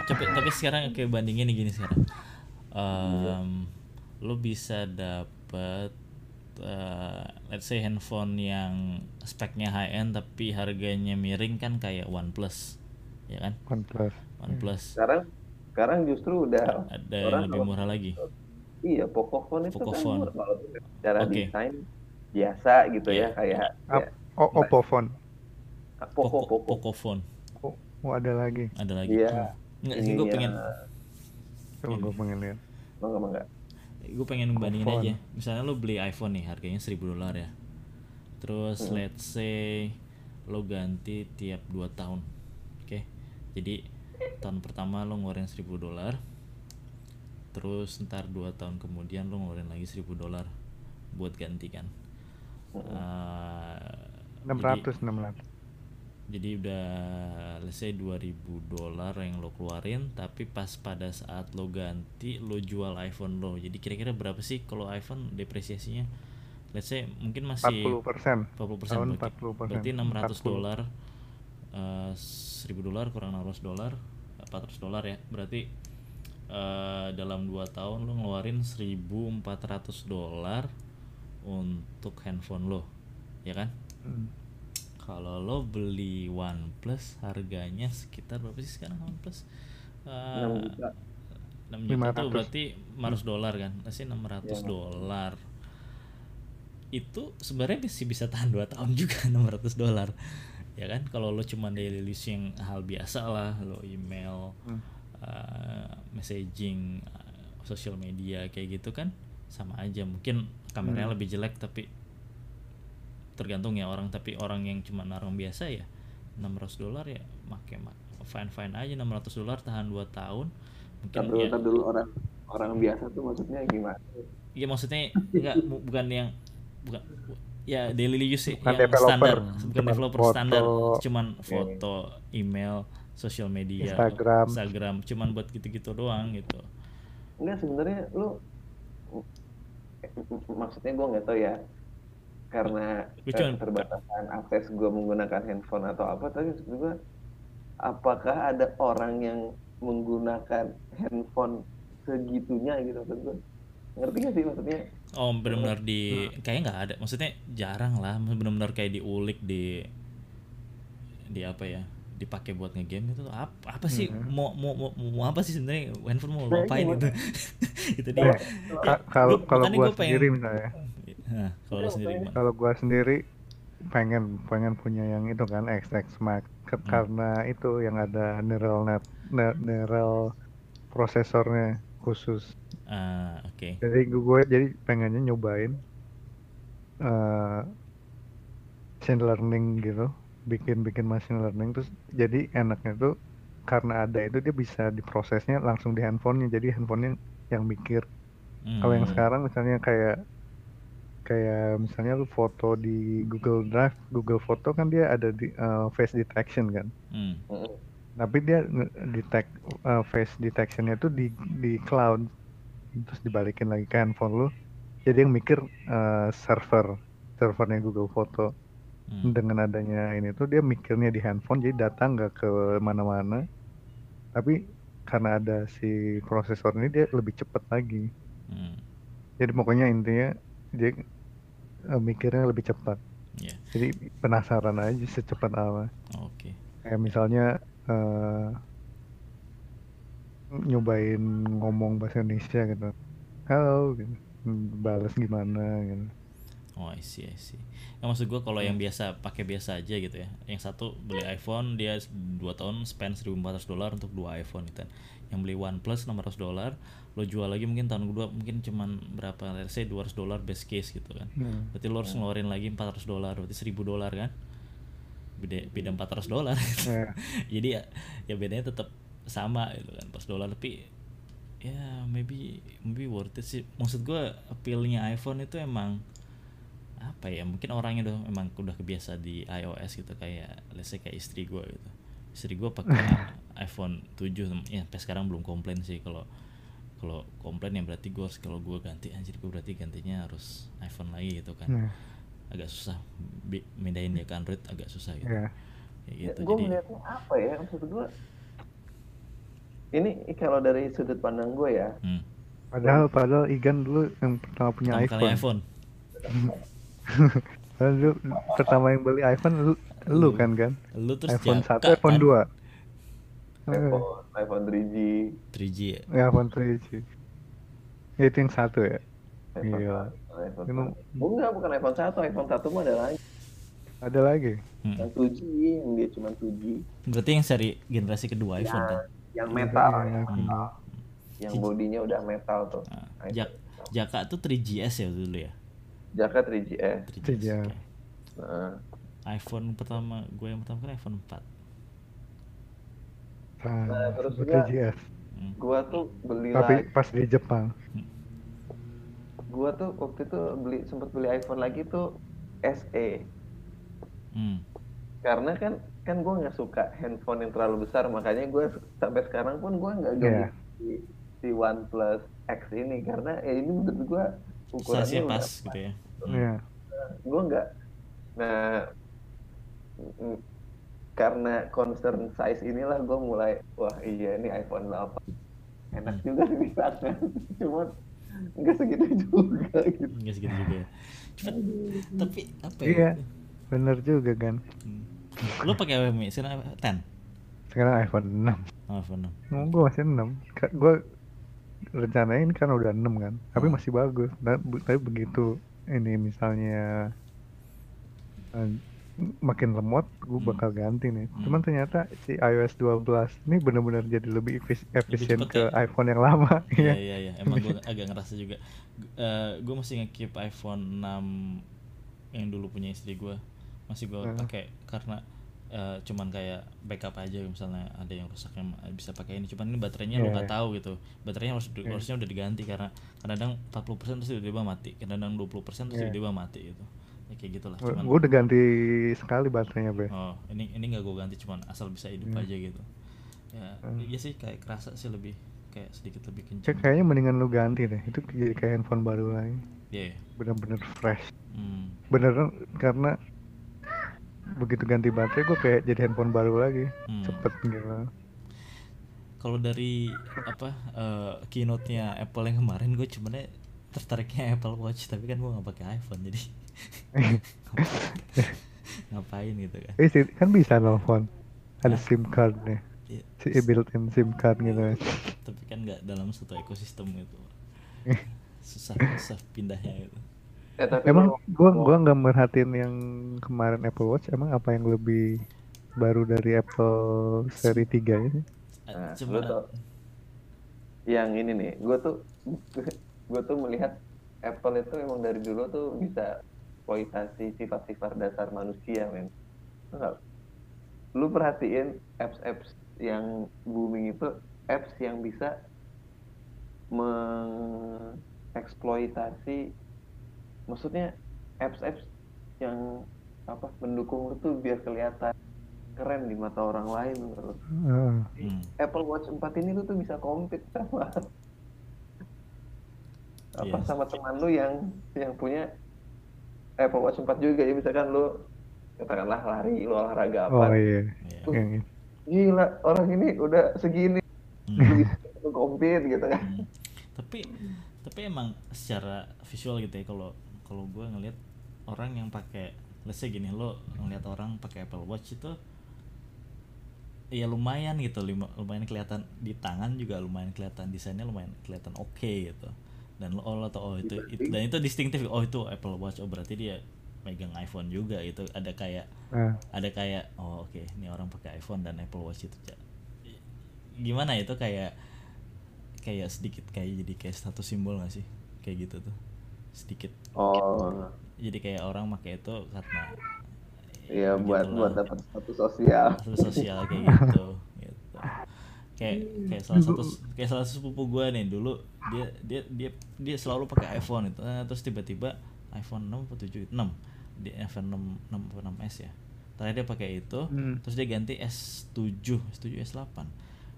tapi tapi sekarang kayak bandingin nih gini sekarang Em, lo bisa dapet eh, let's say handphone yang speknya high end tapi harganya miring kan kayak OnePlus ya kan OnePlus. OnePlus Sekarang sekarang justru udah ada yang lebih murah lagi Iya, Pocophone itu Pocophone. kan murah kalau secara Oke. desain biasa gitu Iya. ya kayak Ap- ya, Oppo phone. Poco Poco, Poco. Pocophone Oh, oh, ada lagi. ada lagi. Iya. nggak sih gue ininya- pengen Coba gue pengen lihat. Enggak, enggak, enggak. gue pengen bandingin aja. Misalnya lo beli iPhone nih harganya 1000 dolar ya. Terus Hmm. let's say lo ganti tiap 2 tahun. Oke. Jadi tahun pertama lo ngeluarin 1000 dolar. Terus ntar 2 tahun kemudian lo ngeluarin lagi 1000 dolar buat ganti kan. Eh, enam jadi- ratus enam ratus jadi udah let's say 2000 dolar yang lo keluarin tapi pas pada saat lo ganti lo jual iPhone lo jadi kira-kira berapa sih kalau iPhone depresiasinya let's say mungkin masih 40 persen 40% Tahun berarti, 40%. berarti 600 40. dolar eh, 1000 dolar kurang 600 dolar 400 dolar ya berarti eh, dalam 2 tahun lo ngeluarin 1400 dolar untuk handphone lo ya kan Hmm. Kalau lo beli OnePlus harganya sekitar berapa sih sekarang OnePlus? Eh, 6 juta. 6 juta tuh 500. berarti 500 dolar kan? Masih 600 Iya. dolar. Itu sebenarnya masih bisa tahan 2 tahun juga 600 dolar. Ya kan? Kalau lo cuma daily use yang hal biasa lah, lo email, Hmm. eh, messaging, eh, sosial media kayak gitu kan sama aja. Mungkin kameranya Hmm. lebih jelek tapi tergantung ya orang tapi orang yang cuma orang biasa ya 600 dolar ya make fine fine aja 600 dolar tahan 2 tahun mungkin Tar dulu, ya, tar dulu orang orang biasa tuh maksudnya gimana? ya maksudnya enggak bu- bukan yang bukan ya daily use sih Bukan yang developer, standar bukan developer foto. standar cuman foto email sosial media Instagram. Instagram cuman buat gitu-gitu doang gitu Enggak sebenarnya lu maksudnya gua nggak tahu ya karena cuman- keterbatasan akses gua menggunakan handphone atau apa tapi gua apakah ada orang yang menggunakan handphone segitunya gitu? Maksud gua ngerti gak sih maksudnya? Oh benar-benar di kayaknya nggak ada. Maksudnya jarang lah benar-benar kayak diulik di di apa ya dipakai buat ngegame itu apa apa sih Hmm. mau, mau mau mau apa sih sebenarnya? Handphone mau lo Nah, apain iya, itu itu dia. Nah, Ka- kalau kalau pengen- sendiri misalnya nah, kalau lo sendiri gimana? Kalau gua sendiri pengen pengen punya yang itu kan XX Max Hmm. karena itu yang ada neural net ne- neural prosesornya khusus. Ah oke. Jadi gue jadi pengennya nyobain eh machine learning gitu. Bikin bikin machine learning. Terus jadi enaknya tuh karena ada itu dia bisa diprosesnya langsung di handphonenya. Jadi handphonenya yang mikir. Kalau yang Hmm. sekarang misalnya kayak kayak misalnya lu foto di Google Drive Google Foto kan dia ada di eh, face detection kan Hmm. Tapi dia detect uh, face detectionnya tuh di di cloud terus dibalikin lagi ke handphone lu jadi yang mikir uh, server servernya Google Foto Hmm. dengan adanya ini tuh dia mikirnya di handphone jadi data nggak ke mana-mana tapi karena ada si prosesor ini dia lebih cepat lagi Hmm. jadi pokoknya intinya dia uh, mikirnya lebih cepat Ya, jadi penasaran aja secepat apa oke. kayak misalnya eh nyobain ngomong bahasa Indonesia gitu halo gitu balas gimana gitu Oh, I see, I see. Ya, maksud gue kalau yang biasa pakai biasa aja gitu ya. Yang satu beli iPhone dia 2 tahun spend 1.400 dolar untuk dua iPhone gitu. kan. Yang beli OnePlus 600 dolar, lo jual lagi mungkin tahun kedua mungkin cuman berapa? Let's say 200 dolar best case gitu kan. Hmm. Berarti lo harus ngeluarin lagi 400 dolar, berarti 1000 dolar kan? Beda beda 400 dolar. Ya. Jadi ya ya bedanya tetap sama gitu kan, 400 dolar tapi ya maybe maybe worth it sih. Maksud gue appealnya iPhone itu emang apa ya mungkin orangnya udah emang udah kebiasa di iOS gitu kayak let's say kayak istri gue gitu istri gue pakai iPhone 7 ya sampai sekarang belum komplain sih kalau kalau komplain ya berarti gue harus kalau gue ganti anjir gue berarti gantinya harus iPhone lagi gitu kan Nah, agak susah mindahin dia ke Android agak susah gitu ya. Kayak gitu gue jadi melihatnya apa ya maksud gue ini kalau dari sudut pandang gue ya hmm, Padahal padahal Igan dulu yang pertama punya pertama kali iPhone. iPhone dulu pertama yang beli iPhone lu, lu kan kan? lu terus iPhone 1, iPhone kan? 2. IPhone iPhone 3G 3G ya ya iPhone 3G. Ya, itu yang satu ya. iPhone Iya. iPhone Emang-. Enggak, bukan iPhone 1, iPhone 1 mah ada lagi. Ada lagi. Hmm. Yang 2G, yang dia cuma 2G. berarti yang seri generasi kedua iPhone kan Yang metal, Iya, yang, iPhone dua. yang bodinya udah metal tuh. Nah, iPhone. Jak Jaka tuh 3GS ya dulu ya Jaka 3GS. 3GS, Iya. oke. Nah, iPhone pertama gue yang pertama kan iPhone 4 Nah, Nah, terus. Hmm. gua tuh beli Tapi lagi. pas di Jepang. Gua tuh waktu itu beli sempat beli iPhone lagi tuh SE. Hmm. Karena kan kan gue nggak suka handphone yang terlalu besar makanya gue sampai sekarang pun gue nggak ganti Iya. si, si OnePlus X ini karena ya ini menurut gue ukurannya pas gitu ya Hmm. Iya. gue nggak nah karena concern size inilah gue mulai wah iya ini iPhone 8 enak Hmm. juga di tangan cuman nggak segitu juga gitu Enggak segitu juga ya Cuman, tapi apa ya Iya. Bener juga kan. Hmm. Lu pakai apa Mi? Sekarang? 10? Sekarang iPhone 6. Oh, iPhone 6 Oh, gue masih 6. Gue rencanain kan udah 6 kan. Tapi Hmm. masih bagus. Nah, tapi begitu ini misalnya eh, makin lemot, gue Hmm. bakal ganti nih. Hmm. Cuman ternyata si iOS 12 ini benar-benar jadi lebih efis- efisien cepet ke ya? iPhone yang lama. Iya Iya. iya iya, emang gue agak ngerasa juga. gue masih nge-keep iPhone 6 yang dulu punya istri gue, masih gue Hmm. pakai karena eh, cuman kayak backup aja misalnya ada yang rusak yang bisa pakai ini. Cuman ini baterainya lo Iya. nggak tahu gitu. Baterainya harus Iya. harusnya udah diganti karena kadang 40% terus tiba-tiba mati, kadang 20% terus Iya. tiba-tiba mati gitu. Ya kayak gitulah. Gue Cuman udah ganti sekali baterainya, Be. Oh, ini ini nggak gue ganti cuman asal bisa hidup Hmm. aja gitu. Ya, Hmm. iya sih kayak kerasa sih lebih kayak sedikit lebih kencang. Kayak- Kayaknya mendingan lu ganti deh. Itu jadi kayak handphone baru lagi. Iya. iya. Bener-bener fresh. Hmm. Beneran karena begitu ganti baterai gue kayak jadi handphone baru lagi. Hmm. Cepet gitu. Kalau dari apa eh, keynote-nya Apple yang kemarin gue cuman tertariknya Apple Watch tapi kan gue nggak pakai iPhone jadi ngapain gitu kan. Eh, sih, kan bisa nelfon. Ada Hah? SIM card nih. Iya, Si built-in SIM card gitu. tapi kan nggak dalam satu ekosistem gitu. Susah susah pindahnya gitu. Eh, tapi Emang gua gua nggak merhatiin yang kemarin Apple Watch. Emang apa yang lebih baru dari Apple seri 3 ini? Eh, Nah, Cuma tau- yang ini nih gue tuh gue tuh melihat Apple itu emang dari dulu tuh bisa eksploitasi sifat-sifat dasar manusia men lu perhatiin apps-apps yang booming itu apps yang bisa mengeksploitasi maksudnya apps-apps yang apa mendukung lu tuh biar kelihatan keren di mata orang lain menurut Heeh. Hmm. Apple Watch 4 ini lu tuh bisa compete sama apa Iya. sama teman lu yang yang punya Apple Watch 4 juga ya misalkan lu katakanlah lari lu olahraga oh apa iya Iya. yang ini. gila orang ini udah segini Hmm. compete gitu kan Hmm. tapi tapi emang secara visual gitu ya kalau kalau gue ngelihat orang yang pakai let's say gini lo ngelihat orang pakai Apple Watch itu ya lumayan gitu lumayan kelihatan di tangan juga lumayan kelihatan desainnya lumayan kelihatan oke gitu dan lo oh, lo tau oh itu, itu dan itu distintif oh itu Apple Watch oh berarti dia megang iPhone juga itu ada kayak Nah, ada kayak oh oke ini orang pakai iPhone dan Apple Watch itu gimana itu kayak kayak sedikit kayak jadi kayak status simbol gak sih? Kayak gitu tuh sedikit. Oh. Jadi kayak orang pakai itu karena iya buat begitulah. buat dapat status sosial. Status sosial kayak gitu gitu kayak kayak salah satu kayak salah satu sepupu gue nih dulu dia dia dia dia selalu pakai iPhone itu. Eh, terus tiba-tiba iPhone 6 atau 7 6 di iPhone 6 6 atau 6s ya. Terakhir dia pakai itu Hmm. terus dia ganti S7 S7 S8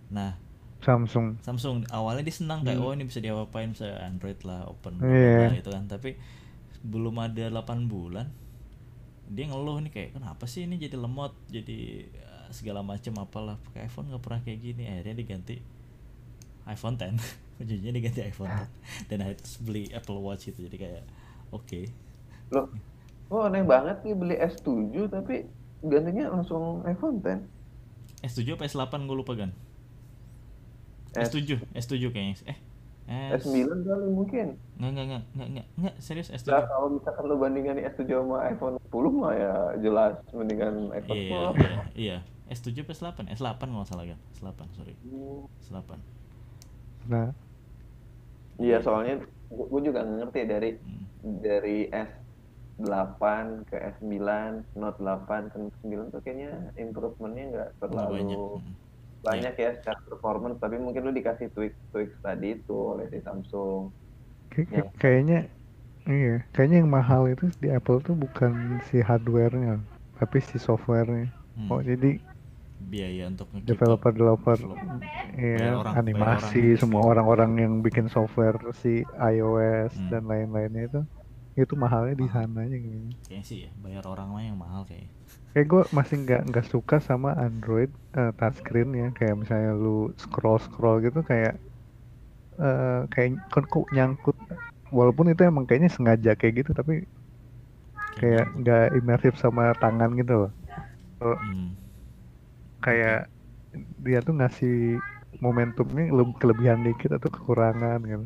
nah Samsung. Samsung awalnya dia senang kayak Hmm. oh ini bisa diapa-apain bisa Android lah open Iya. bla, bla, gitu kan. Tapi belum ada 8 bulan dia ngeluh nih kayak kenapa sih ini jadi lemot jadi segala macam apalah pakai iPhone nggak pernah kayak gini. Akhirnya diganti iPhone 10 ujungnya diganti iPhone 10 dan terus beli Apple Watch itu. Jadi kayak oke. Loh oh aneh banget nih beli S7 tapi gantinya langsung iPhone 10 S7 apa S8 gue lupa kan S- S7 S7 kayaknya. Eh S S9 kali mungkin. Nggak nggak nggak nggak nggak. Nggak serius S7 Nah, kalau misalkan lo bandingkan S7 sama iPhone 10 mah ya jelas mendingan iPhone Iya, 10. iya, iya. S7 apa S8? S8 kalau nggak salah kan? S8, sorry. Hmm. S8. nah Iya, soalnya gue juga nggak ngerti dari Hmm. dari S8 ke S9, Note 8 ke Note 9 tuh kayaknya improvementnya nggak terlalu banyak. banyak, Hmm. Iya. ya secara performance, tapi mungkin lo dikasih tweak tweak tadi itu oleh si Samsung. kayak- Ya. kayaknya iya kayaknya yang mahal itu di Apple tuh bukan si hardware-nya tapi si software-nya Hmm. oh jadi Biaya untuk developer developer develop- ya orang, animasi orang. semua orang-orang yang bikin software si iOS Hmm. dan lain-lainnya itu itu mahalnya di sananya kayaknya Kayaknya sih ya, bayar orang mah yang mahal kayak. kayak gue masih nggak nggak suka sama Android eh, touchscreen ya kayak misalnya lu scroll scroll gitu kayak eh kayak kok, kok nyangkut walaupun itu emang kayaknya sengaja kayak gitu tapi kayak nggak imersif sama tangan gitu loh Hmm. Kayak dia tuh ngasih momentumnya le- kelebihan dikit atau kekurangan gitu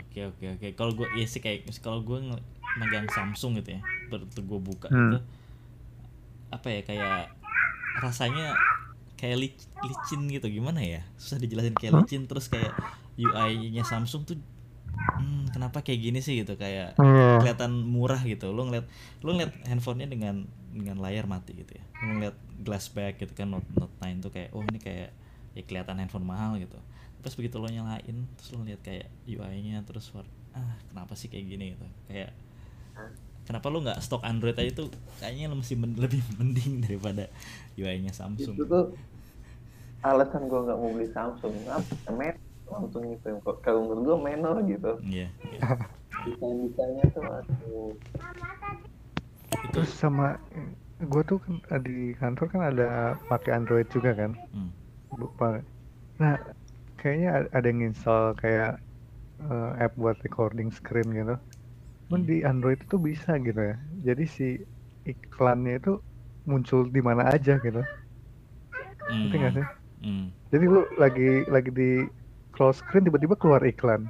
Oke oke oke. Kalau gue ya sih kayak kalau gue megang Samsung gitu ya, betul gue buka Hmm. itu apa ya kayak rasanya kayak lic- licin gitu gimana ya? Susah dijelasin kayak Hah? licin terus kayak UI-nya Samsung tuh hmm, kenapa kayak gini sih gitu kayak Iya. kelihatan murah gitu. Lu ngeliat lu ngeliat handphonenya dengan dengan layar mati gitu ya. Ngeliat glass back gitu kan Note Note 9 tuh kayak oh ini kayak ya kelihatan handphone mahal gitu. Terus begitu lo nyalain terus lo ngeliat kayak UI-nya terus war- ah kenapa sih kayak gini gitu. Kayak kenapa lu nggak stok Android aja tuh kayaknya lo masih men- lebih mending daripada UI-nya Samsung. Itu tuh alasan gue nggak mau beli Samsung. Apa? Men langsung gitu. Kok- Kalau menurut gue menor gitu. Iya, iya. Desain-desainnya tuh aduh. Itu terus sama gue tuh kan di kantor kan ada pakai Android juga kan hmm. lupa nah kayaknya ada yang install kayak eh, app buat recording screen gitu cuman Hmm. di Android itu bisa gitu ya jadi si iklannya itu muncul di mana aja gitu ngerti nggak sih Hmm. jadi lu lagi lagi di close screen tiba-tiba keluar iklan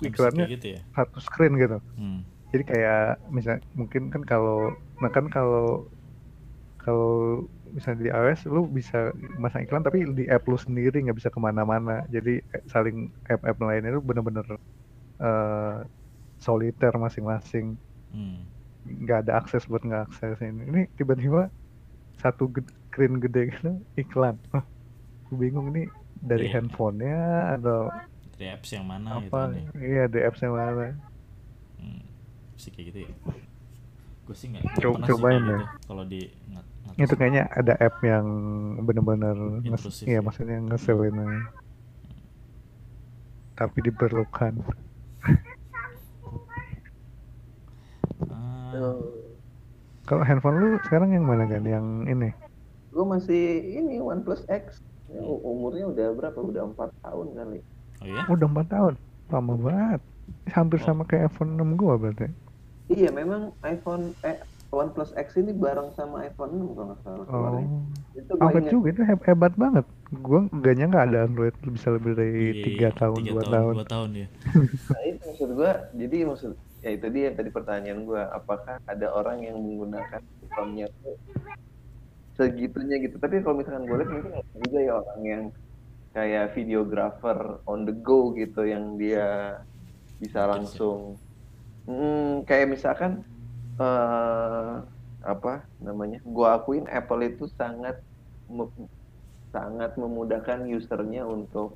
iklannya gitu ya. satu screen gitu Hmm. Jadi kayak misal mungkin kan kalau nah kan kalau kalau misalnya di iOS lu bisa masang iklan tapi di app lu sendiri nggak bisa ke mana-mana. Jadi saling app-app lainnya itu bener-bener eh, soliter masing-masing. Hmm. nggak ada akses buat nggak akses ini ini tiba-tiba satu screen gede gitu iklan. Gue bingung ini dari Iya. handphonenya atau Dari apps yang mana gitu apa? iya di apps yang mana Bisa kayak gitu ya. gue sih nggak Coba- sih cobain kayak deh. gitu kalau di ngat, itu kayaknya ada app yang nges, Intrusif iya ya. maksudnya ngeselin aja. tapi diperlukan. Ah, kalau handphone lu sekarang yang mana kan yang ini? Gue masih ini OnePlus X. Ya, umurnya udah berapa? Udah empat tahun kali. Oh ya udah empat tahun? Lama banget. Hampir Oh. sama kayak iPhone 6 gua berarti iya memang iPhone eh OnePlus X ini bareng sama iPhone 6 kalau nggak salah oh. itu gue ingat juga itu heb- hebat banget. Gua gak nyangka ada Android bisa lebih dari Iya, tiga tahun tiga dua tahun dua tahun ya Nah itu maksud gua, jadi maksud ya itu dia tadi pertanyaan gua, apakah ada orang yang menggunakan iPhone-nya tuh segitunya gitu. Tapi kalau misalkan gue lihat mungkin ada juga ya orang yang kayak videographer on the go gitu yang dia bisa Mungkin langsung hmm, kayak misalkan eh apa namanya? Gua akuin Apple itu sangat me- sangat memudahkan usernya untuk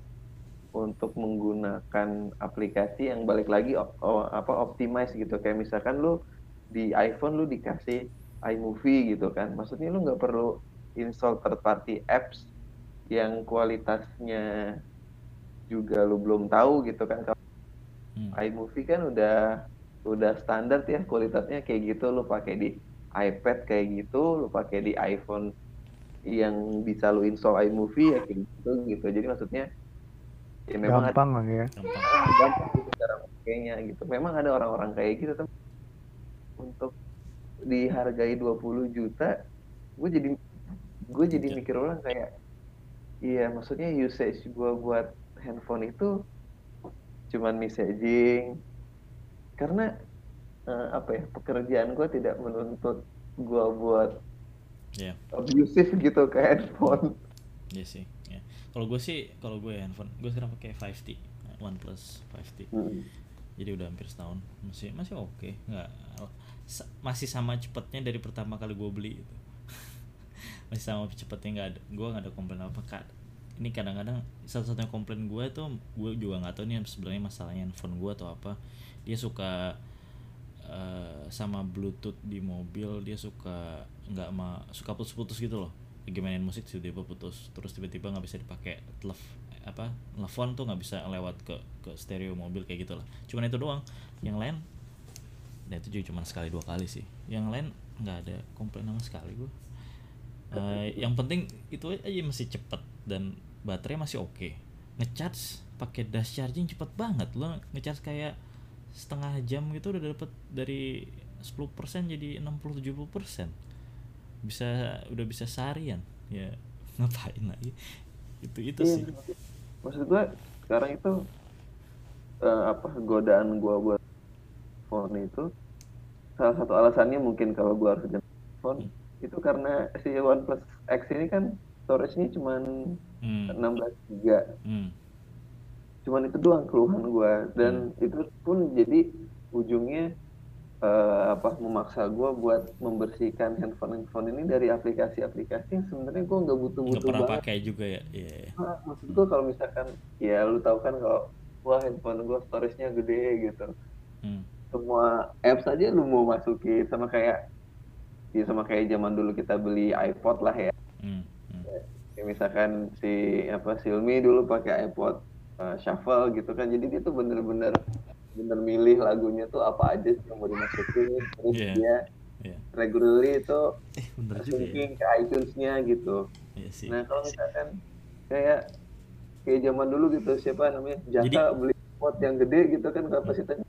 untuk menggunakan aplikasi yang balik lagi op- o- apa optimize gitu kayak misalkan lu di iPhone lu dikasih iMovie gitu kan maksudnya lu nggak perlu install third party apps yang kualitasnya juga lu belum tahu gitu kan kalau Hmm. iMovie kan udah udah standar ya kualitasnya kayak gitu. Lu pakai di iPad kayak gitu lu pakai di iPhone yang bisa lu install iMovie ya kayak gitu gitu. Jadi maksudnya ya memang ada gampang lah ya? Gampang. Gampang gitu cara makainya gitu. Memang ada orang-orang kayak gitu tem. Untuk dihargai 20 juta, gue jadi gue jadi Iya. mikir ulang kayak iya maksudnya usage gue buat handphone itu cuman messaging karena eh, apa ya pekerjaan gue tidak menuntut gue buat ya abusive gitu ke handphone. Iya sih ya kalau gue sih kalau gue handphone gue sekarang pakai 5T OnePlus 5T Hmm. jadi udah hampir setahun masih masih oke nggak sa- masih sama cepetnya dari pertama kali gue beli itu. Masih sama cepetnya nggak ada gue nggak ada komplain apa kak. Ini kadang-kadang satu-satunya komplain gue tuh gue juga nggak tahu nih sebenarnya masalahnya handphone gue atau apa dia suka eh, sama bluetooth di mobil dia suka nggak ma suka putus-putus gitu loh. Lagi mainin musik tiba-tiba putus terus tiba-tiba nggak bisa dipakai telef apa telepon tuh nggak bisa lewat ke ke stereo mobil kayak gitulah cuman itu doang. Yang lain dan itu juga cuma sekali dua kali sih. Yang lain nggak ada komplain sama sekali gue Eh, yang penting itu aja masih cepet dan baterai masih oke. Ngecharge pakai dash charging cepet banget. Lo ngecharge kayak setengah jam gitu udah dapet dari 10% jadi 60-70% bisa udah bisa seharian. Ya ngapain lagi? Itu itu Iya, sih. Maksud gue sekarang itu eh, apa godaan gue buat phone itu salah satu alasannya mungkin kalau gue harus ganti phone itu karena si OnePlus X ini kan storage-nya cuman hmm. 16 giga. Hmm. Cuman itu doang keluhan gue dan itu pun jadi ujungnya eh, apa memaksa gue buat membersihkan handphone handphone ini dari aplikasi-aplikasi yang sebenarnya gue nggak butuh-butuh pernah banget pakai juga ya iya iya. Ah, maksud gue kalau misalkan ya lu tahu kan kalau wah handphone gue storage-nya gede gitu hmm. semua apps aja lu mau masukin sama kayak ya sama kayak zaman dulu kita beli iPod lah ya Hmm. Hmm. Kayak misalkan si apa Xiaomi dulu pakai iPod uh, Shuffle gitu kan jadi dia tuh bener-bener bener milih lagunya tuh apa aja sih yang mau dimasukin terus Iya. dia Iya. regularly itu eh ya ke iTunes-nya gitu sih Nah kalau misalkan kayak kayak zaman dulu gitu siapa namanya Jaka Jadi- beli pot yang gede gitu kan kapasitasnya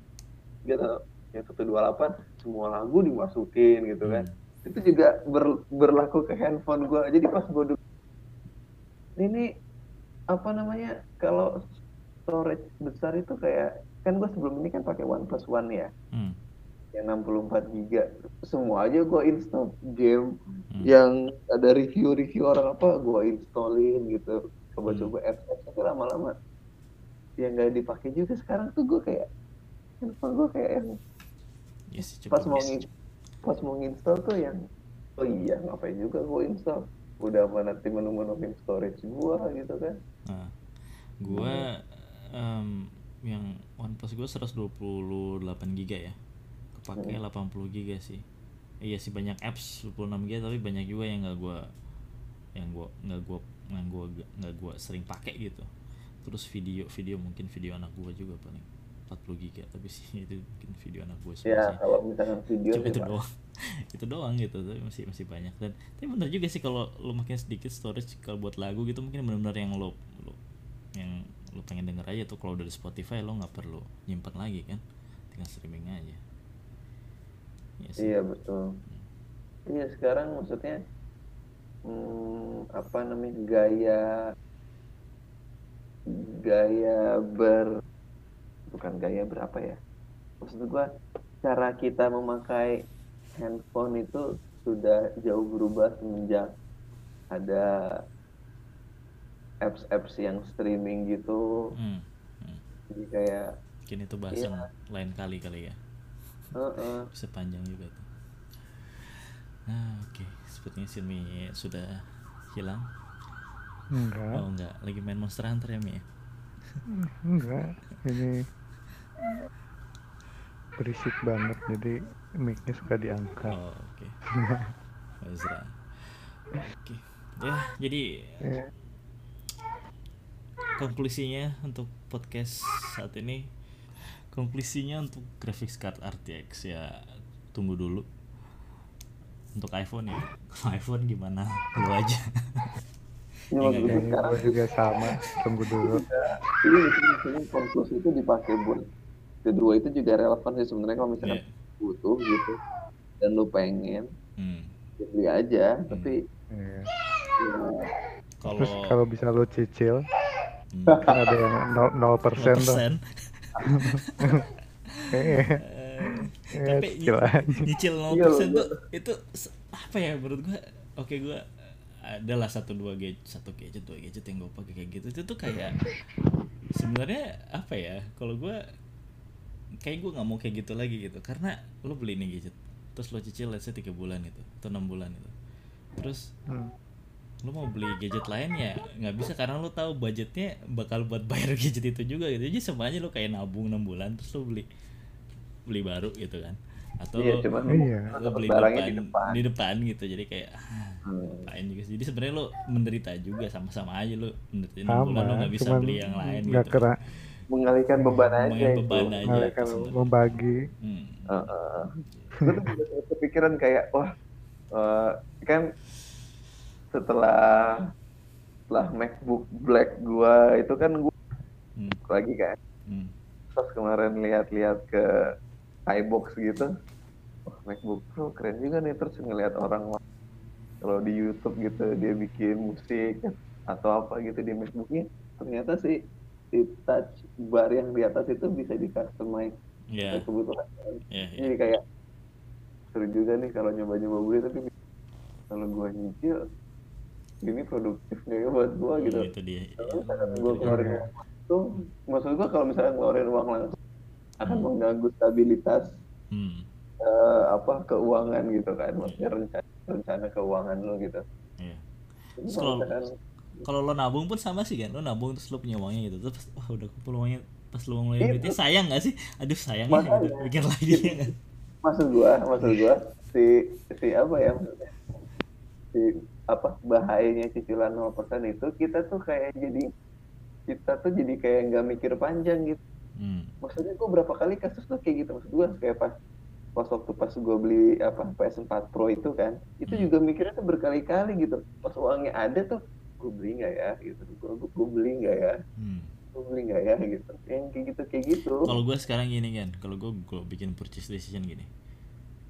gitu yang 128 semua lagu dimasukin gitu kan. Hmm. Itu juga ber- berlaku ke handphone gua. Jadi pas gua dulu ini apa namanya kalau storage besar itu kayak kan gua sebelum ini kan pakai OnePlus One ya. Hmm. yang 64 giga. Semua aja gua install game Hmm. yang ada review-review orang apa gua installin gitu. Coba-coba Hmm. apps tapi lama-lama. Yang nggak dipakai juga sekarang tuh gua kayak handphone gua kayak yang Iya sih pas mau pas mau install tuh yang oh iya ngapain juga gua install? Udah apa nanti menu-menuin storage gua gitu kan Nah, gua em, yang OnePlus gua 128 giga ya. Kepake 80 giga sih. iya sih banyak apps 26 GB tapi banyak juga yang nggak gua yang gua nggak gua yang gua nggak gua sering pakai gitu. Terus video video mungkin video anak gua juga paling 40 giga tapi sih itu mungkin video anak gua semua ya sih. kalau misalkan video cuma itu doang. Itu doang gitu tapi masih masih banyak. Dan tapi bener juga sih kalau lo makin sedikit storage kalau buat lagu gitu mungkin benar-benar yang lo yang lo pengen denger aja tuh kalau dari Spotify lo nggak perlu nyimpan lagi kan tinggal streaming aja. Iya sih. iya betul. Iya sekarang maksudnya hmm, apa namanya gaya gaya ber bukan gaya berapa ya? Maksud gua cara kita memakai handphone itu sudah jauh berubah semenjak ada apps-apps yang streaming gitu Hmm, hmm. jadi kayak mungkin itu bahasan Iya. lain kali kali ya heeh. bisa panjang juga tuh nah oke sepertinya Silmi sudah hilang enggak oh enggak lagi main Monster Hunter ya Mi ya? enggak ini berisik banget jadi mic-nya suka diangkat Oh, oke. Ezra. Oke. Ya, jadi Ya, konklusinya untuk podcast saat ini konklusinya untuk graphics card RTX ya tunggu dulu. Untuk iPhone ya. Kalau iPhone gimana? Lu aja. Ini Iya, iya. sekarang gue juga sama tunggu dulu ini itu maksudnya konklusi itu dipakai buat kedua itu juga relevan sih sebenarnya kalau misalkan Iya. butuh gitu dan lu pengen Hmm. ya beli aja tapi Iya. ya, terus Kalau kalau bisa lo cicil hmm, kan ada yang 0%, persen tuh. 0%, Eh, eh, eh, tapi nyicil 0% Iya, tuh itu apa ya menurut gua? Oke gua adalah satu dua gadget satu gadget dua gadget yang gue pakai kayak gitu. Itu tuh kayak sebenarnya apa ya? Kalau gua kayak gue nggak mau kayak gitu lagi gitu. Karena lo beli nih gadget terus lo cicil let's say tiga bulan itu atau enam bulan itu terus Hmm. Lo mau beli gadget lain ya nggak bisa karena lo tahu budgetnya bakal buat bayar gadget itu juga gitu jadi semuanya lo kayak nabung enam bulan terus lo beli beli baru gitu kan atau iya cuman Iya. lo beli barangnya depan, di depan di depan gitu jadi kayak ah, Hmm. ngapain juga jadi sebenarnya lo menderita juga sama-sama aja lo menderita enam sama bulan lo nggak bisa beli yang lain nggak gitu kena mengalihkan beban aja Mengalihkan itu beban aja. mereka sebenarnya. membagi Hmm. Heeh. gue tuh kepikiran kayak wah eh, kan setelah setelah MacBook Black gua itu kan gua Hmm. lagi kan. Hmm. pas kemarin lihat-lihat ke iBox gitu wah MacBook Pro keren juga nih. Terus ngelihat orang kalau di YouTube gitu dia bikin musik atau apa gitu di MacBooknya ternyata sih si touch bar yang di atas itu bisa di customize ya kebutuhan ya ya jadi kayak seru juga nih kalau nyoba-nyoba beli tapi kalau gua nyicil ini produktif nggak ya buat gua gitu. itu dia. Kalau misalkan gua keluarin uang langsung maksud gua kalau misalkan ngeluarin uang langsung akan mengganggu stabilitas hmm. eh, apa keuangan gitu kan. Maksudnya rencana rencana keuangan lo gitu. Iya. Terus kalau kalau- lo nabung pun sama sih kan lo nabung terus lo punya uangnya gitu. Terus wah udah kumpul uangnya pas lo Itu. duitnya sayang gak sih? Aduh sayang ya gitu pikir lagi ya kan maksud gua maksud gua si si apa ya maksudnya? Si apa bahayanya cicilan 0% itu kita tuh kayak jadi kita tuh jadi kayak nggak mikir panjang gitu. Hmm. maksudnya gua berapa kali kasus tuh kayak gitu maksud gua kayak pas pas waktu pas gua beli apa PS4 Pro itu kan itu Hmm. juga mikirnya tuh berkali-kali gitu. Pas uangnya ada tuh gua beli nggak ya gitu. Gua, gua beli nggak ya Hmm. gua beli nggak ya gitu. Yang kayak gitu kayak gitu. Kalau gue sekarang gini kan kalau gue gue bikin purchase decision gini.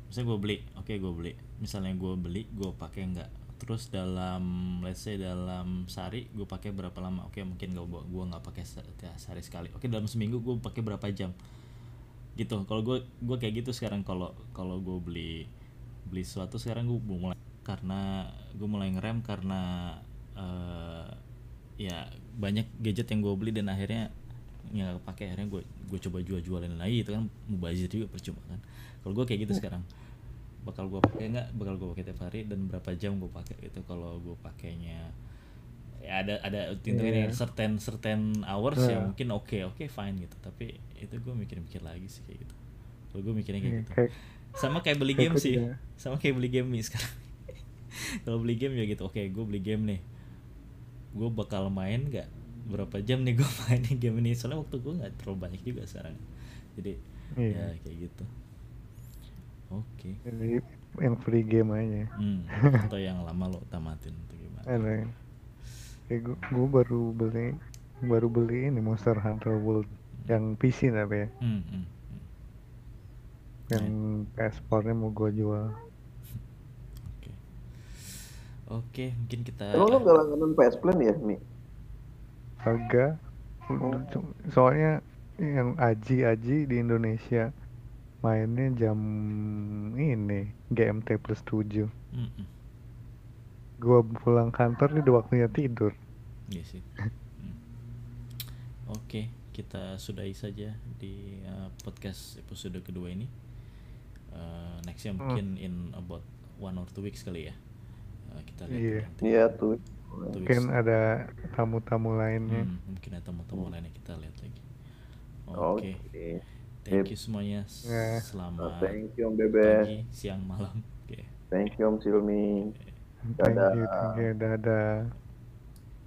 Misalnya gue beli oke gue beli. Misalnya gue beli gue pakai enggak terus dalam let's say dalam sehari gue pakai berapa lama? Oke mungkin gak gue nggak pakai se- sehari sekali. Oke dalam seminggu gue pakai berapa jam? Gitu. Kalau gue gue kayak gitu sekarang. Kalau kalau gue beli beli sesuatu sekarang gue mulai karena gue mulai ngerem karena eh, ya banyak gadget yang gue beli dan akhirnya ya nggak pakai akhirnya gue gue coba jual jualin lagi itu kan mubazir juga percuma kan. Kalau gue kayak gitu sekarang bakal gue pakai nggak? Bakal gue pakai tiap hari dan berapa jam gue pakai itu kalau gue pakainya. Ya ada ada hitungannya Iya. certain certain hours ya Iya. mungkin oke oke fine gitu. Tapi itu gue mikir-mikir lagi sih kayak gitu. Kalau gue mikirnya kayak Iya, gitu. kayak sama kayak beli Kayak game sih. juga. sama kayak beli game nih sekarang. Kalau beli game ya gitu oke gue beli game nih. Gue bakal main nggak? Berapa jam nih gue mainin game ini? Soalnya waktu gue nggak terlalu banyak juga sekarang. Jadi Iya. ya kayak gitu oke Jadi yang free game aja. hmm. atau yang lama lo tamatin atau gimana Ada kayak gue, gue baru beli baru beli ini Monster Hunter World yang PC tapi ya. hmm, hmm, hmm. Yang PS nya mau gue jual. oke oke mungkin kita Emang lu gak langganan PS Plan ya, Mi? Harga soalnya yang aji-aji di Indonesia mainnya jam ini GMT plus 7 Hmm, hmm. gua pulang kantor ini udah waktunya tidur Iya sih. Hmm. Oke, kita sudahi saja di uh, podcast episode kedua ini. Uh, nextnya Hmm. mungkin in about one or two weeks kali ya. Uh, kita lihat Iya. nanti. Iya tuh. Two mungkin ada tamu-tamu lainnya Hmm, mungkin ada tamu-tamu lainnya kita lihat lagi. Oke. Oke, thank you semuanya. Ya. Selamat Thank you Om Bebe. pagi, siang, malam. Oke. Thank you Om Silmi. thank you Dadah. thank you dadah